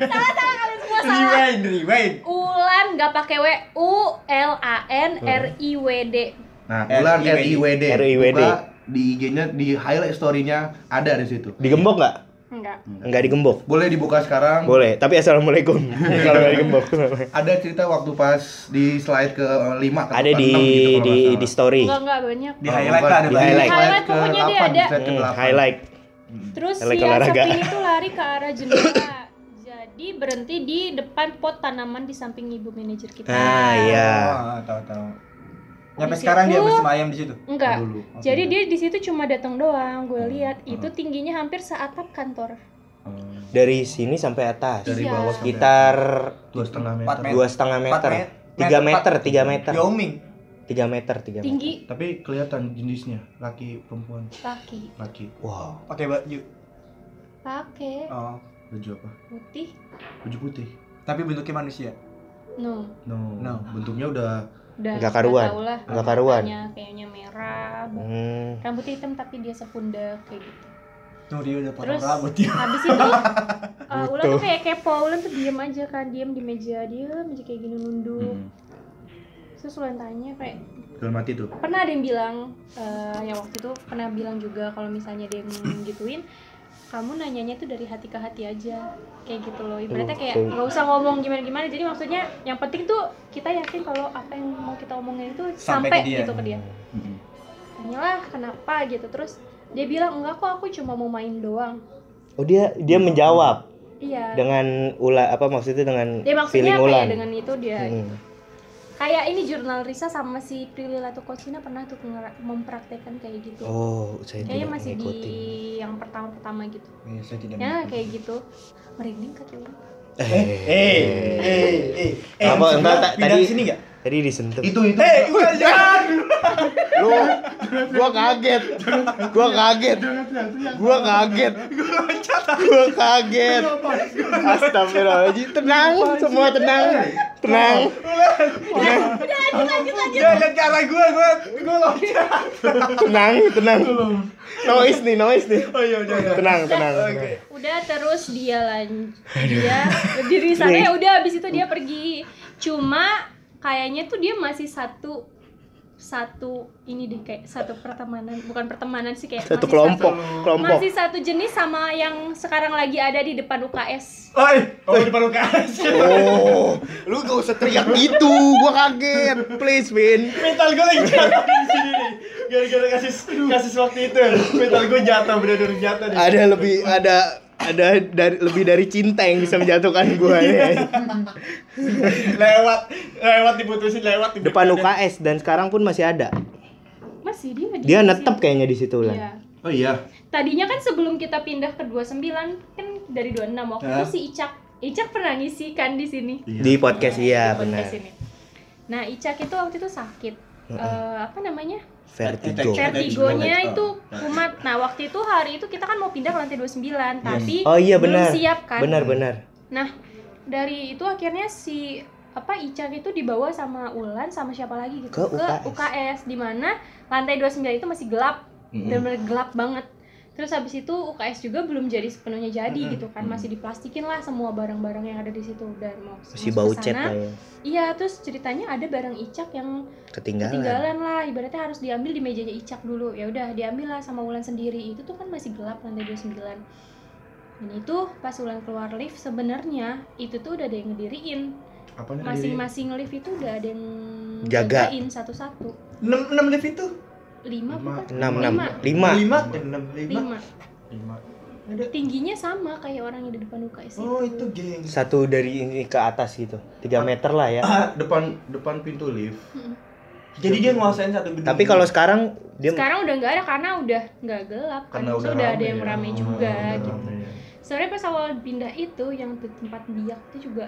Semua salah. Rewind, rewind. Ulan nggak pakai W, U L A N R I W D. nah Ulan R-I-W-D. R-I-W-D R-I-W-D. buka di IG-nya di highlight story-nya ada di situ. Digembok nggak? enggak Enggak digembok. Boleh dibuka sekarang. Boleh, tapi assalamualaikum. Kalau nggak digembok. Ada cerita waktu pas di slide ke 5 atau Ada ke di 6 gitu di di story. enggak enggak banyak Di highlight lah ada Di highlight. Highlight ke pokoknya dia 8, ada. ke Hmm, 8. highlight. Terus Oleh si olahraga. Asapin itu lari ke arah jendela. Jadi berhenti di depan pot tanaman di samping ibu manajer kita. Ah, iya. Oh, tahu tahu. Nyampe Di sekarang dia situ- bersemayam di situ. Enggak. Dulu. Oke. Jadi dia di situ cuma datang doang. Gue Hmm. lihat itu tingginya hampir seatap kantor. Oh, Dari sini sampai atas. dari Iya. bawah Sekitar dua setengah meter. dua setengah meter. met- Tiga met- meter, tiga meter. Wyoming. Tiga meter, tiga meter. Tinggi Tapi kelihatan jenisnya laki perempuan laki. laki Wow. Pakai baju. Pakai Oh. baju apa? putih. Baju putih. Tapi bentuknya manusia. No. No. No. Bentuknya udah Udah Nggak karuan. Nggak karuan. Kayaknya merah. Hmm. Rambut hitam tapi dia sepundak kayak gitu. Tuh dia udah potong Terus rambut dia. habis itu uh, Ulan tuh kayak kepo, Ulan tuh diem aja kan, diem di meja, diem aja kayak gini nunduk. hmm. Terus Ulan tanya kayak dalam hati tuh. pernah ada yang bilang eh, yang waktu itu pernah bilang juga kalau misalnya dia yang gituin kamu nanyanya tuh dari hati ke hati aja kayak gitu loh ibaratnya kayak Oke. nggak usah ngomong gimana gimana jadi maksudnya yang penting tuh kita yakin kalau apa yang mau kita omongin itu Sampai sampai, ke dia. gitu ke dia Hmm. tanyalah kenapa gitu terus dia bilang enggak kok aku cuma mau main doang Oh dia dia menjawab iya dengan ula apa maksudnya dengan dia feeling maksudnya ulan. kayak dengan itu dia Hmm. Kayak ini jurnal Risa sama si Prilly Latukosina pernah tuh mempraktekkan kayak gitu Oh, saya kayaknya tidak masih mengikuti. di yang pertama-pertama gitu Iya, saya tidak ya mengikuti. kayak gitu merinding kaki lu Eh, Eh, eh, eh, eh. Apa, enggak, pindah tadi- sini enggak? Tadi disentuh. Itu itu. Eh, gua jangan. Lu gua kaget. Gua kaget. Gua kaget. Gua kaget. Astagfirullahaladzim. Tenang, semua tenang. Tenang. Jangan ke arah gua, gua gua loncat. Tenang, tenang. Noise nih, noise nih. Oh iya, udah. Tenang, tenang. Oke. udah terus dia lan dia berdiri sana ya udah habis itu dia pergi cuma kayaknya tuh dia masih satu satu ini deh kayak satu pertemanan bukan pertemanan sih kayak Satu kelompok, satu- kelompok. masih satu jenis sama yang sekarang lagi ada di depan UKS Oi, oh di depan UKS. Oh, lu gak usah teriak gitu. Gua kaget. Please, Vin. Mental gua lagi jatuh di sini nih. Gara-gara kasus kasus waktu itu. Mental gua jatuh bener-bener jatuh nih. Ada lebih ada ada dari lebih dari cinta yang bisa menjatuhkan gua ya. lewat lewat diputusin lewat di Depan UKS dan sekarang pun masih ada. masih dia Dia di netep kayaknya di situ lah. Iya. Oh iya. tadinya kan sebelum kita pindah ke 29 kan dari 26 waktu itu si Icak Icak pernah ngisi kan di sini Di podcast iya Di benar. podcast ini. Nah, Icak itu waktu itu sakit. Eh, apa namanya? Vertigo. Vertigo. Vertigonya itu kumat. Nah, waktu itu hari itu kita kan mau pindah ke lantai 29, tapi Oh iya belum benar. siap kan. Benar benar. Nah, dari itu akhirnya si apa Icak itu dibawa sama Ulan sama siapa lagi gitu Ke UKS. UKS di mana lantai 29 itu masih gelap dan benar gelap banget. Terus habis itu UKS juga belum jadi sepenuhnya jadi gitu kan, masih diplastikin lah semua barang-barang yang ada di situ dan mau Masih bau cat lah ya. Iya, terus ceritanya ada barang Icak yang Ketinggalan. ketinggalan lah, ibaratnya harus diambil di mejanya Icak dulu. Ya udah, diambil lah sama Ulan sendiri. Itu tuh kan masih gelap lantai 29. Dan itu pas Ulan keluar lift sebenarnya itu tuh udah ada yang ngediriin. Apa nih? Masing-masing lift itu udah ada yang Jaga. jagain satu-satu. 6 6 lift itu. Lima? Enam enam Lima. lima. 5 6 5. Lima. Lima. Tingginya sama kayak orang yang di depan UKS Oh, itu geng. Satu dari ini ke atas gitu. Tiga meter lah ya. Depan depan pintu lift. Jadi dia nguasain satu gedung. Tapi kalau sekarang dia Sekarang udah nggak ada karena udah nggak gelap kan. Karena udah udah ada yang ya. rame Oh, juga udah gitu. rame ya. Sebenarnya pas awal pindah itu yang tempat biak itu juga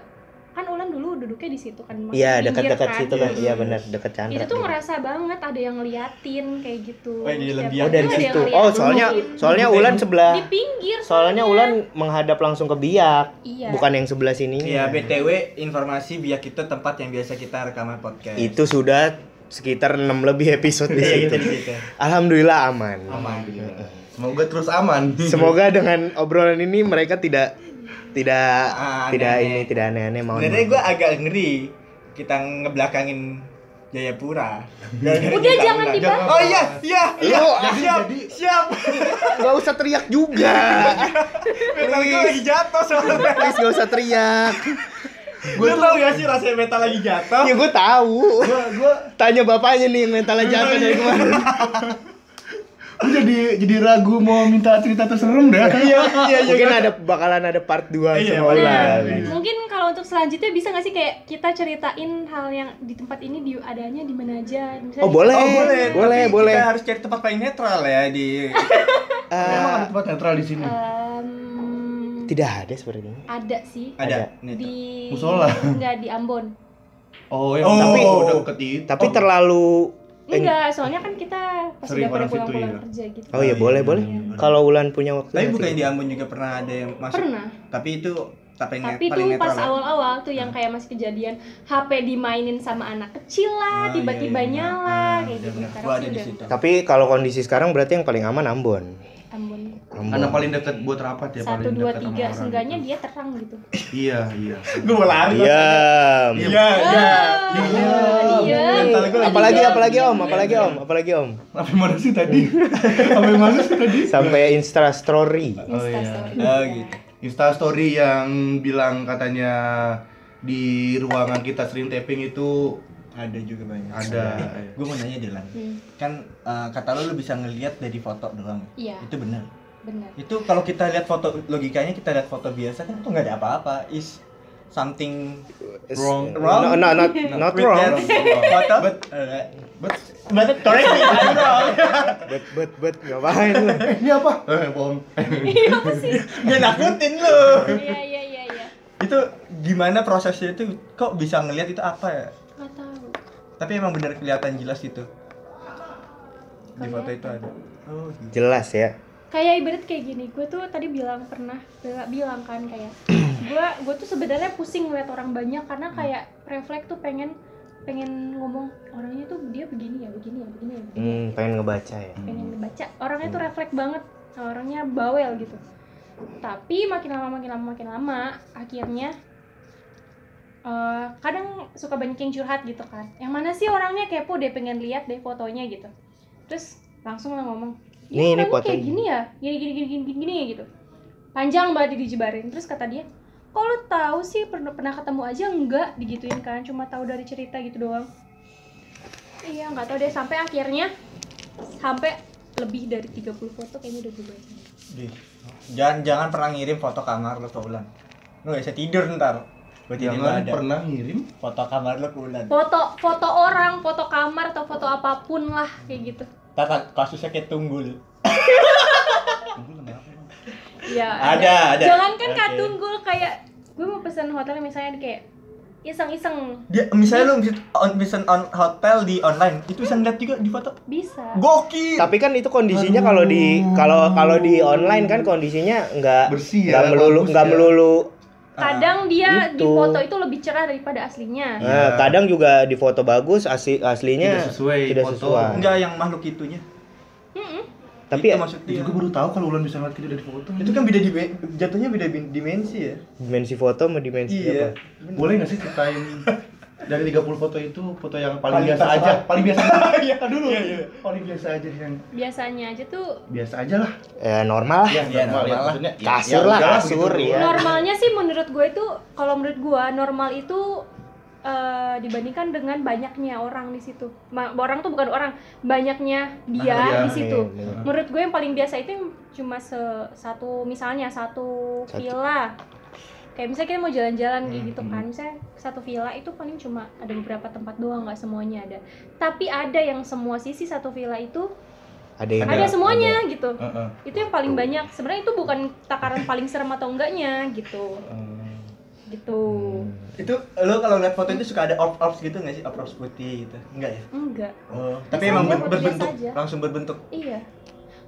kan Ulan dulu duduknya di situ kan Iya dekat-dekat kan. situ kan. Iya benar dekat Chandra. Itu tuh ngerasa banget ada yang ngeliatin kayak gitu. Oh, di dalam Setiap biak. Oh dari ada yang situ. Oh soalnya soalnya Ulan sebelah. di pinggir Soalnya Ulan menghadap langsung ke biak. Iya. Bukan yang sebelah sini. Iya, BTW informasi biak itu tempat yang biasa kita rekaman podcast. Itu sudah sekitar 6 lebih episode di Iya, situ. itu di situ. Alhamdulillah aman. Aman. Semoga terus aman. Semoga dengan obrolan ini mereka tidak tidak Ah, tidak aneh-aneh. ini tidak aneh-aneh mau. Sebenarnya gue agak ngeri kita ngebelakangin Jayapura. Udah jangan dibahas. Oh iya, iya, iya. Siap, jadi- siap. nggak usah teriak juga. Metal gue lagi jatuh soalnya. Please nggak usah teriak. Gue tau gak sih rasanya metal lagi jatuh? Ya gue tahu. Gua gua Tanya bapaknya nih yang mentalnya jatuh dari kemarin. jadi jadi ragu mau minta cerita terserem dah. Iya, iya, iya. Mungkin ada bakalan ada part 2 Iya, sama iya. Nah, mungkin kalau untuk selanjutnya bisa nggak sih kayak kita ceritain hal yang di tempat ini di adanya di mana aja? Misalnya Oh boleh, Oh boleh, boleh, Tapi boleh. Kita harus cari tempat paling netral ya di. Eh, Emang ada tempat netral di sini. em, tidak ada sepertinya. ada sih Ada. Di Musola. Enggak di Ambon. Oh, yang Oh. tapi udah itu. Tapi terlalu eh, Enggak, soalnya kan kita pas Sering udah pada pulang-pulang iya. kerja gitu. Oh iya boleh iya, boleh. iya. Kalau Ulan punya waktu. Tapi bukannya di Ambon juga pernah ada yang masuk? Pernah. Tapi itu tapi, Tapi paling tuh pas ya? awal-awal tuh yang kayak masih kejadian HP dimainin sama anak kecil lah, Ah, tiba-tiba iya, iya. nyala Ah, kayak iya gitu. Tapi kalau kondisi sekarang berarti yang paling aman Ambon. Ambon. Ambon. Karena paling dekat buat rapat ya Satu paling dua dekat sama tiga, orang seenggaknya gitu. dia terang gitu. Iya, iya. Gue mau lari. Iya. Iya, iya. Iya, iya. Gue lagi Apalagi apalagi diam, Om, apalagi Om, apalagi Om. Sampai mana sih tadi? Sampai mana sih tadi? Sampai Insta story. Oh iya. Instastory. Oh gitu. Insta story yang bilang katanya di ruangan kita sering taping itu Ada juga banyak. Ada. Gue mau nanya Dilan. Hmm, Kan eh, kata lo lu bisa ngelihat dari foto doang. Iya, Itu benar. benar. Itu kalau kita lihat foto logikanya kita lihat foto biasa kan itu nggak ada apa-apa. Is something Wrong. Wrong? No, no, not not with wrong. foto. But- Eh, but but correct me, I'm wrong. Bet bet bet ngapain lu? eh, ini apa? Eh, bom. Iya apa sih? Gak nakutin lu. Iya, iya, iya, iya. Itu gimana prosesnya itu kok bisa ngelihat itu apa ya? Tapi emang benar kelihatan jelas itu. Di foto itu ada. Oh, gitu. Jelas ya. kayak ibarat kayak gini gue tuh tadi bilang pernah bila- bilang kan kayak gue gue tuh sebenarnya pusing ngeliat orang banyak karena kayak refleks tuh pengen pengen ngomong orangnya tuh dia begini ya begini ya begini ya begini ya. Hmm, pengen ngebaca ya. pengen dibaca orangnya tuh refleks banget orangnya bawel gitu tapi makin lama makin lama makin lama akhirnya eh, kadang suka banyak yang curhat gitu kan yang mana sih orangnya kepo deh pengen lihat deh fotonya gitu terus langsung lah ngomong Nih, "Ya, ini orangnya kayak fotonya." gini ya gini gini gini gini gini, gini gitu panjang banget dijebarin terus kata dia kok lu tahu sih pernah pernah ketemu aja enggak digituin kan cuma tahu dari cerita gitu doang iya nggak tahu deh sampai akhirnya sampai lebih dari 30 foto kayaknya udah gue baca. Jangan jangan pernah ngirim foto kamar lo ke Ulan. Lu gak bisa tidur ntar. Gue tidur Jangan ada pernah ngirim. foto kamar lo ke Ulan. foto foto orang foto kamar atau foto apa pun lah kayak gitu Ntar ka- kasusnya kayak tunggul. ya Ada, ada. jangan kan Oke. Kak Tunggul kayak gue mau pesan hotel misalnya kayak iseng-iseng Dia misalnya lu visit on hotel di online, itu bisa ngeliat juga di foto. bisa Gokil. Tapi kan itu kondisinya kalau di kalau kalau di online kan kondisinya nggak Bersih ya, nggak melulu nggak ya. melulu. Kadang dia di Itu. foto itu lebih cerah daripada aslinya Nah, kadang juga di foto bagus asli aslinya Tidak sesuai tidak foto. sesuai. Enggak yang makhluk itunya. Mm-mm. Tapi itu ya, maksudnya. Gue baru tahu kalau Ulan bisa ngeliat gitu dari foto. Itu kan beda di jatuhnya beda dimensi ya. dimensi foto sama dimensi Iya. apa? Boleh nggak sih ceritain dari 30 foto itu foto yang paling, Paling biasa terserah. aja, paling biasa aja. Iya. dulu. Iya, iya. Paling biasa aja yang biasanya aja tuh biasa aja lah. Ya normal lah. Ya, Iya, normal, normal ya, maksudnya. ya, Kasur ya, lah, kasur, ya. normalnya sih menurut gue itu kalau menurut gue normal itu eh, dibandingkan dengan banyaknya orang di situ Ma- orang tuh bukan orang banyaknya dia Ah, iya, di situ iya, iya. menurut gue yang paling biasa itu cuma se- satu misalnya satu Satu. villa kayak misalnya kita mau jalan-jalan kayak Hmm, gitu hmm. kan misalnya satu villa itu paling cuma ada beberapa tempat doang nggak semuanya ada tapi ada yang semua sisi satu villa itu Ada yang ada, semuanya gitu Heeh. itu yang paling banyak sebenarnya itu bukan takaran paling serem atau enggaknya gitu gitu Itu lo kalau lihat foto itu suka ada off off gitu nggak sih? Off off putih gitu. Enggak ya? enggak Oh, tapi Biasa emang aja, berbentuk aja. langsung berbentuk. iya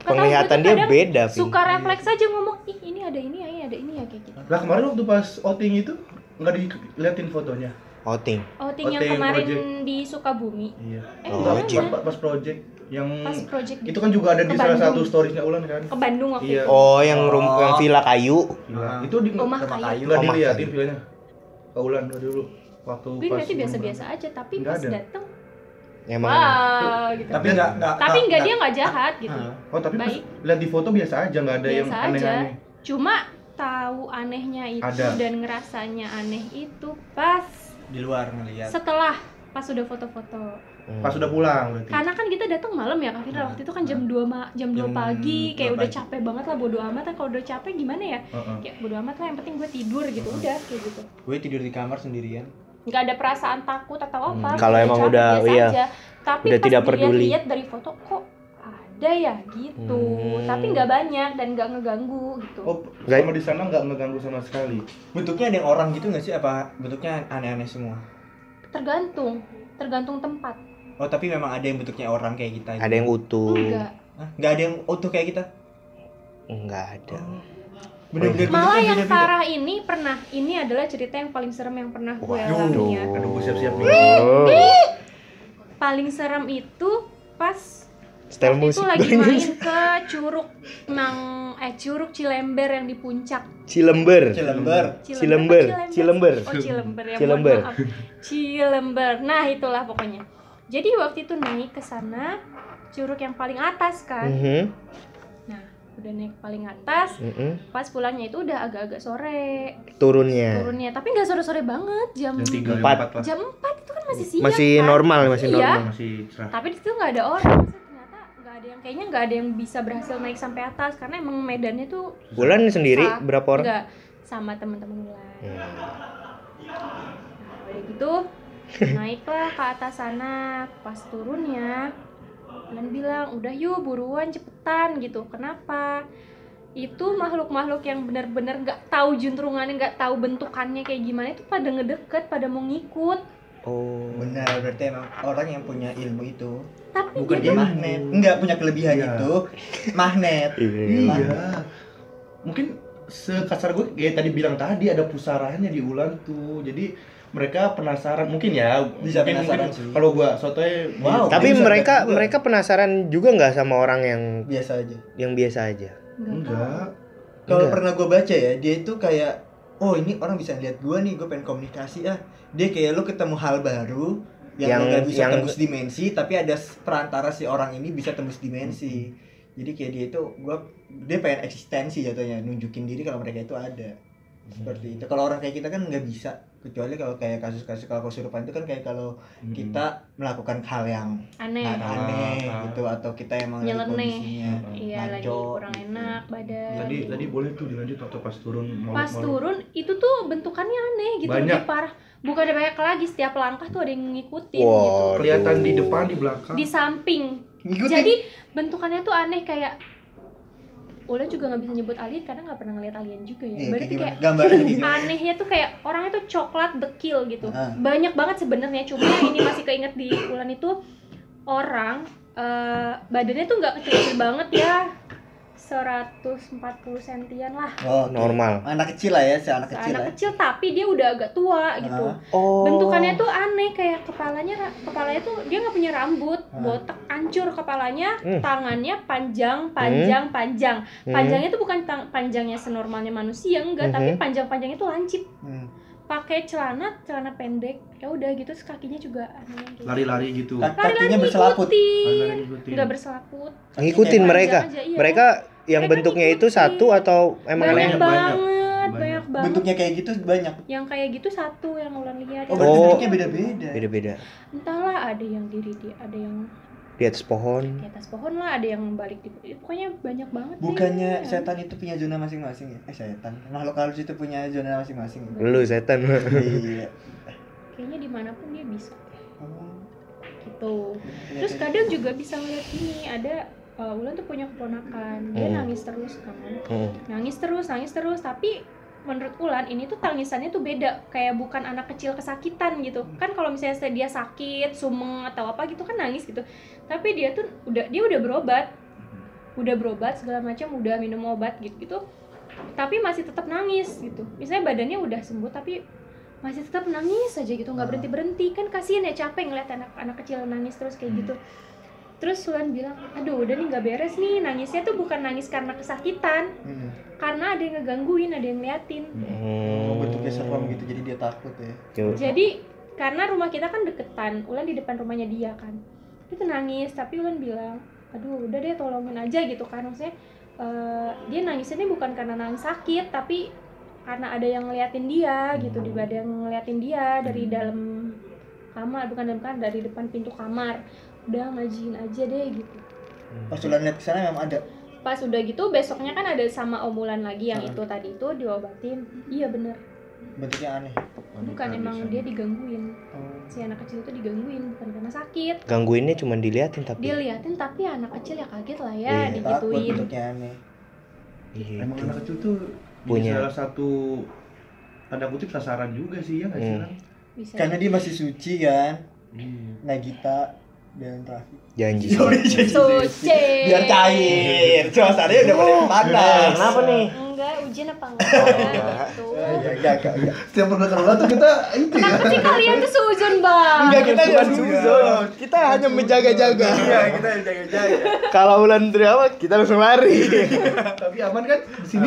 Penglihatan dia beda, Vin. suka refleks aja ngomong ih ini ada ini ya ini ada ini ya kayak gitu Lah kemarin waktu pas outing itu nggak diliatin fotonya. outing. outing yang Outing kemarin project. di Sukabumi Iya. Eh, Oh, Enggak, pas, pas project yang pas project itu kan juga ada di salah satu storiesnya Ulan kan. ke Bandung waktu Iya. itu Oh, yang rum Oh. yang villa kayu. Gila. Ah. Itu di Rumah Rumah kayu kayu. nggak Rumah diliatin villanya. Ke Ulan dulu waktu gue pas berarti biasa-biasa aja tapi pas dateng Emang wah gitu Tapi nggak nggak. tapi nggak- dia nggak jahat gitu Ah. Oh tapi pas Baik. lihat di foto biasa aja nggak ada yang biasa aja aneh-aneh. cuma tahu anehnya itu Ada. dan ngerasanya aneh itu pas di luar ngelihat. setelah pas udah foto-foto Hmm. Pas udah pulang berarti. karena kan kita datang malam ya Kak Fira waktu itu kan jam 2 ma jam 2 Jam pagi kayak 2 udah pagi. capek banget lah bodo amat lah kalau udah capek gimana ya Heeh. kayak bodo amat lah yang penting gue tidur gitu udah kayak gitu Gue tidur di kamar sendirian. Nggak ada perasaan takut atau apa Hmm, kalau emang udah- biasa iya, aja. tapi udah pas tidak peduli. lihat dari foto kok ada ya gitu Hmm. tapi nggak banyak dan nggak ngeganggu gitu Oh, Nggak- sama di sana nggak ngeganggu sama sekali. Bentuknya ada yang orang gitu nggak sih? Apa bentuknya aneh-aneh semua? tergantung tergantung tempat Oh tapi memang ada yang bentuknya orang kayak kita. Ada yang utuh. enggak Hah? Nggak ada yang utuh kayak kita. Enggak ada. Bener-bener malah bentuknya yang parah ini pernah ini adalah cerita yang paling serem yang pernah gue alami ya Aduh, gue siap-siap nih. Oh. paling serem itu pas Style waktu itu musik lagi main ke Curug Nang eh Curug Cilember yang di puncak Cilember. Cilember. Cilember. Cilember. Oh Cilember ya. Cilember. mohon maaf. Cilember. Nah, itulah pokoknya. Jadi waktu itu naik ke sana curug yang paling atas kan. Mhm. Nah, udah naik paling atas, Mhm. pas pulangnya itu udah agak-agak sore Turunnya. turunnya. Tapi nggak sore-sore banget, jam tiga, jam Empat. empat jam 4 itu kan masih siang Masih kan? normal, masih Iya. normal. Masih cerah. Tapi di situ nggak ada orang. Ternyata nggak ada yang kayaknya nggak ada yang bisa berhasil naik sampai atas karena emang medannya tuh Bulan sendiri susah. berapa orang? Nggak sama teman-teman Ulan. Hmm. Nah, udah gitu naiklah ke atas sana pas turunnya Ulan bilang udah yuk buruan cepetan gitu kenapa itu makhluk-makhluk yang benar-benar nggak tahu juntrungannya nggak tahu bentukannya kayak gimana itu pada ngedeket pada mau ngikut Oh. Benar, berarti emang orang yang punya ilmu itu tapi bukan dia magnet. Enggak punya kelebihan Iya. itu magnet. Iya. Iya. Mungkin sekasar gue kayak tadi bilang tadi ada pusaranya di Ulan tuh. Jadi mereka penasaran mungkin ya. Bisa mungkin, penasaran mungkin sih. Kalau gua sotoy Wow. Tapi Bisa mereka mereka penasaran juga nggak sama orang yang Biasa aja. yang biasa aja. enggak. Kalau pernah gue baca ya, dia itu kayak oh ini orang bisa lihat gue nih, gue pengen komunikasi ah. Dia kayak lu ketemu hal baru yang, Yang- nggak bisa yang- tembus dimensi, tapi ada perantara si orang ini bisa tembus dimensi. Jadi kayak dia itu gua dia pengen eksistensi jatuhnya, nunjukin diri kalau mereka itu ada. Seperti itu. Kalau orang kayak kita kan nggak bisa, kecuali kalau kayak kasus-kasus kalau kesurupan itu kan kayak kalau kita melakukan hal yang aneh a- aneh Ah, ah. gitu atau kita emang lagi Nyeleneh. kondisinya iya lagi kurang enak badan Tadi tadi boleh tuh dilanjut waktu pas turun mau pas turun itu tuh bentukannya aneh gitu Banyak. lebih parah bukan ada banyak lagi setiap langkah tuh ada yang ngikutin Wow. gitu kelihatan di depan di belakang. di samping Ngikutin. jadi bentukannya tuh aneh kayak Ulan juga nggak bisa nyebut alien karena nggak pernah ngeliat alien juga ya Iya, berarti kayak kayak kayak gimana? anehnya tuh kayak orangnya tuh coklat dekil gitu Ah. banyak banget sebenarnya cuma yang ini masih keinget di Ulan itu orang eh, badannya tuh nggak kecil-kecil banget ya 140 sentian lah Oh. Normal. Anak kecil lah ya, si anak kecil anak ya. kecil tapi dia udah agak tua gitu Ah. Oh. bentukannya tuh aneh kayak kepalanya kepalanya tuh dia nggak punya rambut Ah. botak hancur kepalanya Hmm. tangannya panjang panjang panjang Hmm. panjangnya tuh bukan tang- panjangnya senormalnya manusia enggak tapi Mhm. panjang panjangnya tuh lancip Hmm. pakai celana celana pendek ya udah gitu kakinya juga aneh gitu. lari-lari gitu. Kak- Kakinya berselaput. Lari-lari ngikutin ngikutin. nggak berselaput Ngikutin mereka. Aja, iya. Mereka yang Mereka bentuknya itu ngikutin. satu atau emang banyak, banyak, banget banyak. banyak, banget Bentuknya kayak gitu banyak. yang kayak gitu satu yang ulan lihat Oh, Oh. bentuknya beda-beda. Beda-beda. entahlah ada yang diri di ada yang Di atas pohon. di atas pohon lah ada yang balik di pokoknya banyak banget deh. Bukannya setan itu punya zona masing-masing ya? Eh setan. Makhluk halus itu punya zona masing-masing. ya? Lu setan. Iya. kayaknya di mana pun dia bisa Oh, gitu iya, terus iya. kadang juga bisa ngeliat ini ada uh, Ulan tuh punya keponakan dia Hmm. nangis terus kan. Hmm. nangis terus nangis terus tapi menurut Ulan ini tuh tangisannya tuh beda kayak bukan anak kecil kesakitan gitu. Kan kalau misalnya dia sakit sumeng atau apa gitu kan nangis gitu. Tapi dia tuh udah dia udah berobat. Udah berobat segala macam udah minum obat gitu gitu. Tapi masih tetap nangis gitu. Misalnya badannya udah sembuh tapi masih tetap nangis aja gitu. Nggak Ah. berhenti berhenti kan kasihan ya capek ngeliat anak anak kecil nangis terus kayak Hmm. gitu terus Ulan bilang aduh udah nih nggak beres nih. Nangisnya tuh bukan nangis karena kesakitan. Hmm. karena ada yang ngegangguin ada yang ngeliatin. Oh, bentuknya Hmm. serem gitu jadi dia takut ya. Jadi karena rumah kita kan deketan Ulan di depan rumahnya dia kan. Dia tuh nangis tapi Ulan bilang aduh udah deh tolongin aja gitu kan. Maksudnya eh, dia nangisnya ini bukan karena nangis sakit tapi karena ada yang ngeliatin dia gitu. Di ada yang ngeliatin dia dari dalam kamar bukan dalam kamar dari depan pintu kamar udah ngajiin aja deh gitu Pas udah lihat ke sana memang ada. pas udah gitu besoknya kan ada sama omulan lagi yang itu tadi itu diobatin iya bener Bentuknya aneh. bukan emang dia digangguin si anak kecil itu digangguin bukan karena sakit Gangguinnya cuma diliatin tapi. diliatin tapi anak kecil ya kaget lah ya Iya, Takut digituin bentuknya aneh. Gitu. Emang anak kecil tuh Punya. salah satu tanda kutip sasaran juga sih ya nggak sih Hmm. Lan? bisa Karena dia masih suci kan. Iya. Nagita dan Raffi. Janji. suci Biar cair. Suasananya udah mulai panas. Kenapa nih? enggak ujian apa Oh, enggak gitu Ya, enggak, enggak, enggak. Setiap pernah keluar tuh kita itu ya. kenapa sih kalian tuh suzon bang Enggak kita Bukan juga. suzon. Kita hanya menjaga-jaga. Iya, kita jaga-jaga. Kalau Ulan teriak kita langsung lari. Tapi aman kan di sini?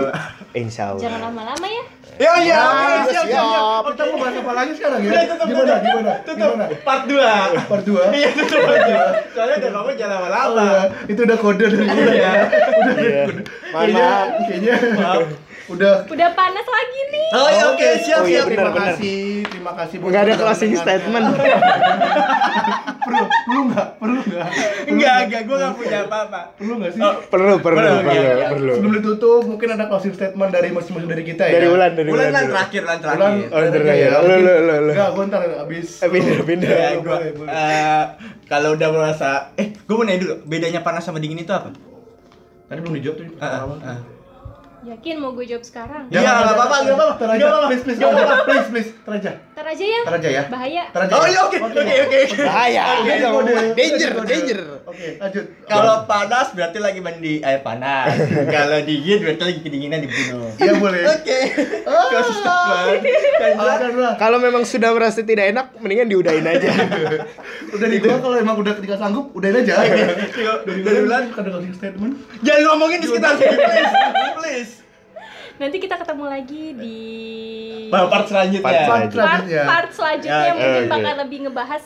Insya Allah. jangan lama-lama ya Ya, iya, Ah, oke, siap, siap, siap. siap. Kita mau bahas apa lagi sekarang ya? Udah, tutup, Gimana? tutup. Gimana? Tutup. Gimana? Part 2. Part 2. Iya, tutup aja. Soalnya udah jangan Oh, lama-lama. ya. Itu udah kode dari kita ya. Udah Iya. kayaknya Maaf. kayaknya Maaf. Udah udah panas lagi nih Oh, iya, oke, siap, Oh, iya, siap. benar, terima benar. kasih, terima kasih Enggak ada closing mendengarkan. statement. perlu, perlu nggak? Perlu nggak? Enggak, enggak, gua enggak punya apa-apa. Perlu nggak sih? Oh, Perlu, perlu, Perlu, perlu, iya, iya. perlu. Sebelum ditutup, mungkin ada closing statement dari masing-masing dari kita ya. Dari Ulan, dari Bulan Ulan. dulu. terakhir, lan Ulan, terakhir. Oh, terakhir. Lu, lu, lu, lu. Enggak, gua ntar abis. Eh, pindah, pindah. Ya, gua boleh. eh, kalau udah merasa eh, gua mau nanya dulu, bedanya panas sama dingin itu apa? Tadi belum dijawab tuh. Ah, ah. Ah. yakin mau gue jawab sekarang Iya, nggak apa-apa, nggak apa-apa. Ntar aja, Nggak apa-apa. please, please, Nggak ntar aja. apa-apa. please, please, ntar aja. ntar aja ya Ntar aja ya. bahaya Ntar aja. Oh ya. iya, oke, oke, oke. Bahaya. Danger, danger. Oke, lanjut. Kalau panas berarti lagi mandi air panas. Kalau dingin berarti lagi kedinginan dibunuh. Iya boleh. Oke. Kasus statement. Kan Ah, kan. Kalau memang sudah merasa tidak enak, mendingan diudahin aja. Udah di gua kalau emang udah ketika sanggup, udahin aja. Dari dari bulan ada closing statement. jangan ngomongin di sekitar sini, please. Please. Nanti kita ketemu lagi di Bah, part selanjutnya. Part part, selanjutnya. part selanjutnya Ya, mungkin oke. bakal lebih ngebahas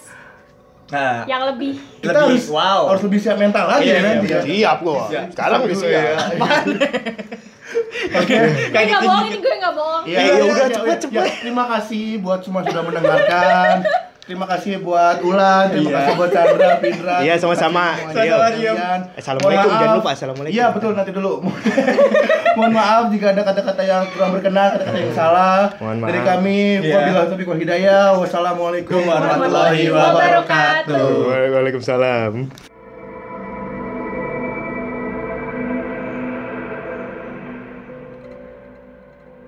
Nah, yang lebih Kita lebih harus wow. harus lebih siap mental lagi Iya, ya iya, nanti ya. Siap gua. Siap. Sekarang udah Dulu ya. siap. Oke. gue nggak bohong ini gue nggak bohong Iya, Ya, iya, udah, iya, cepet, iya. cepet. Ya, terima kasih buat semua sudah mendengarkan. Terima kasih buat Ulan, terima Iya. kasih buat Chandra, Pindra. Iya, sama-sama. Kalian. Assalamualaikum, jangan lupa, assalamualaikum. Iya, betul nanti dulu. Mohon maaf jika ada kata-kata yang kurang berkenan, kata-kata yang salah. Mohon Dari maaf. kami, Iya. wabillahi taufiq wal hidayah. Wassalamualaikum Warahmatullahi wabarakatuh. Waalaikumsalam.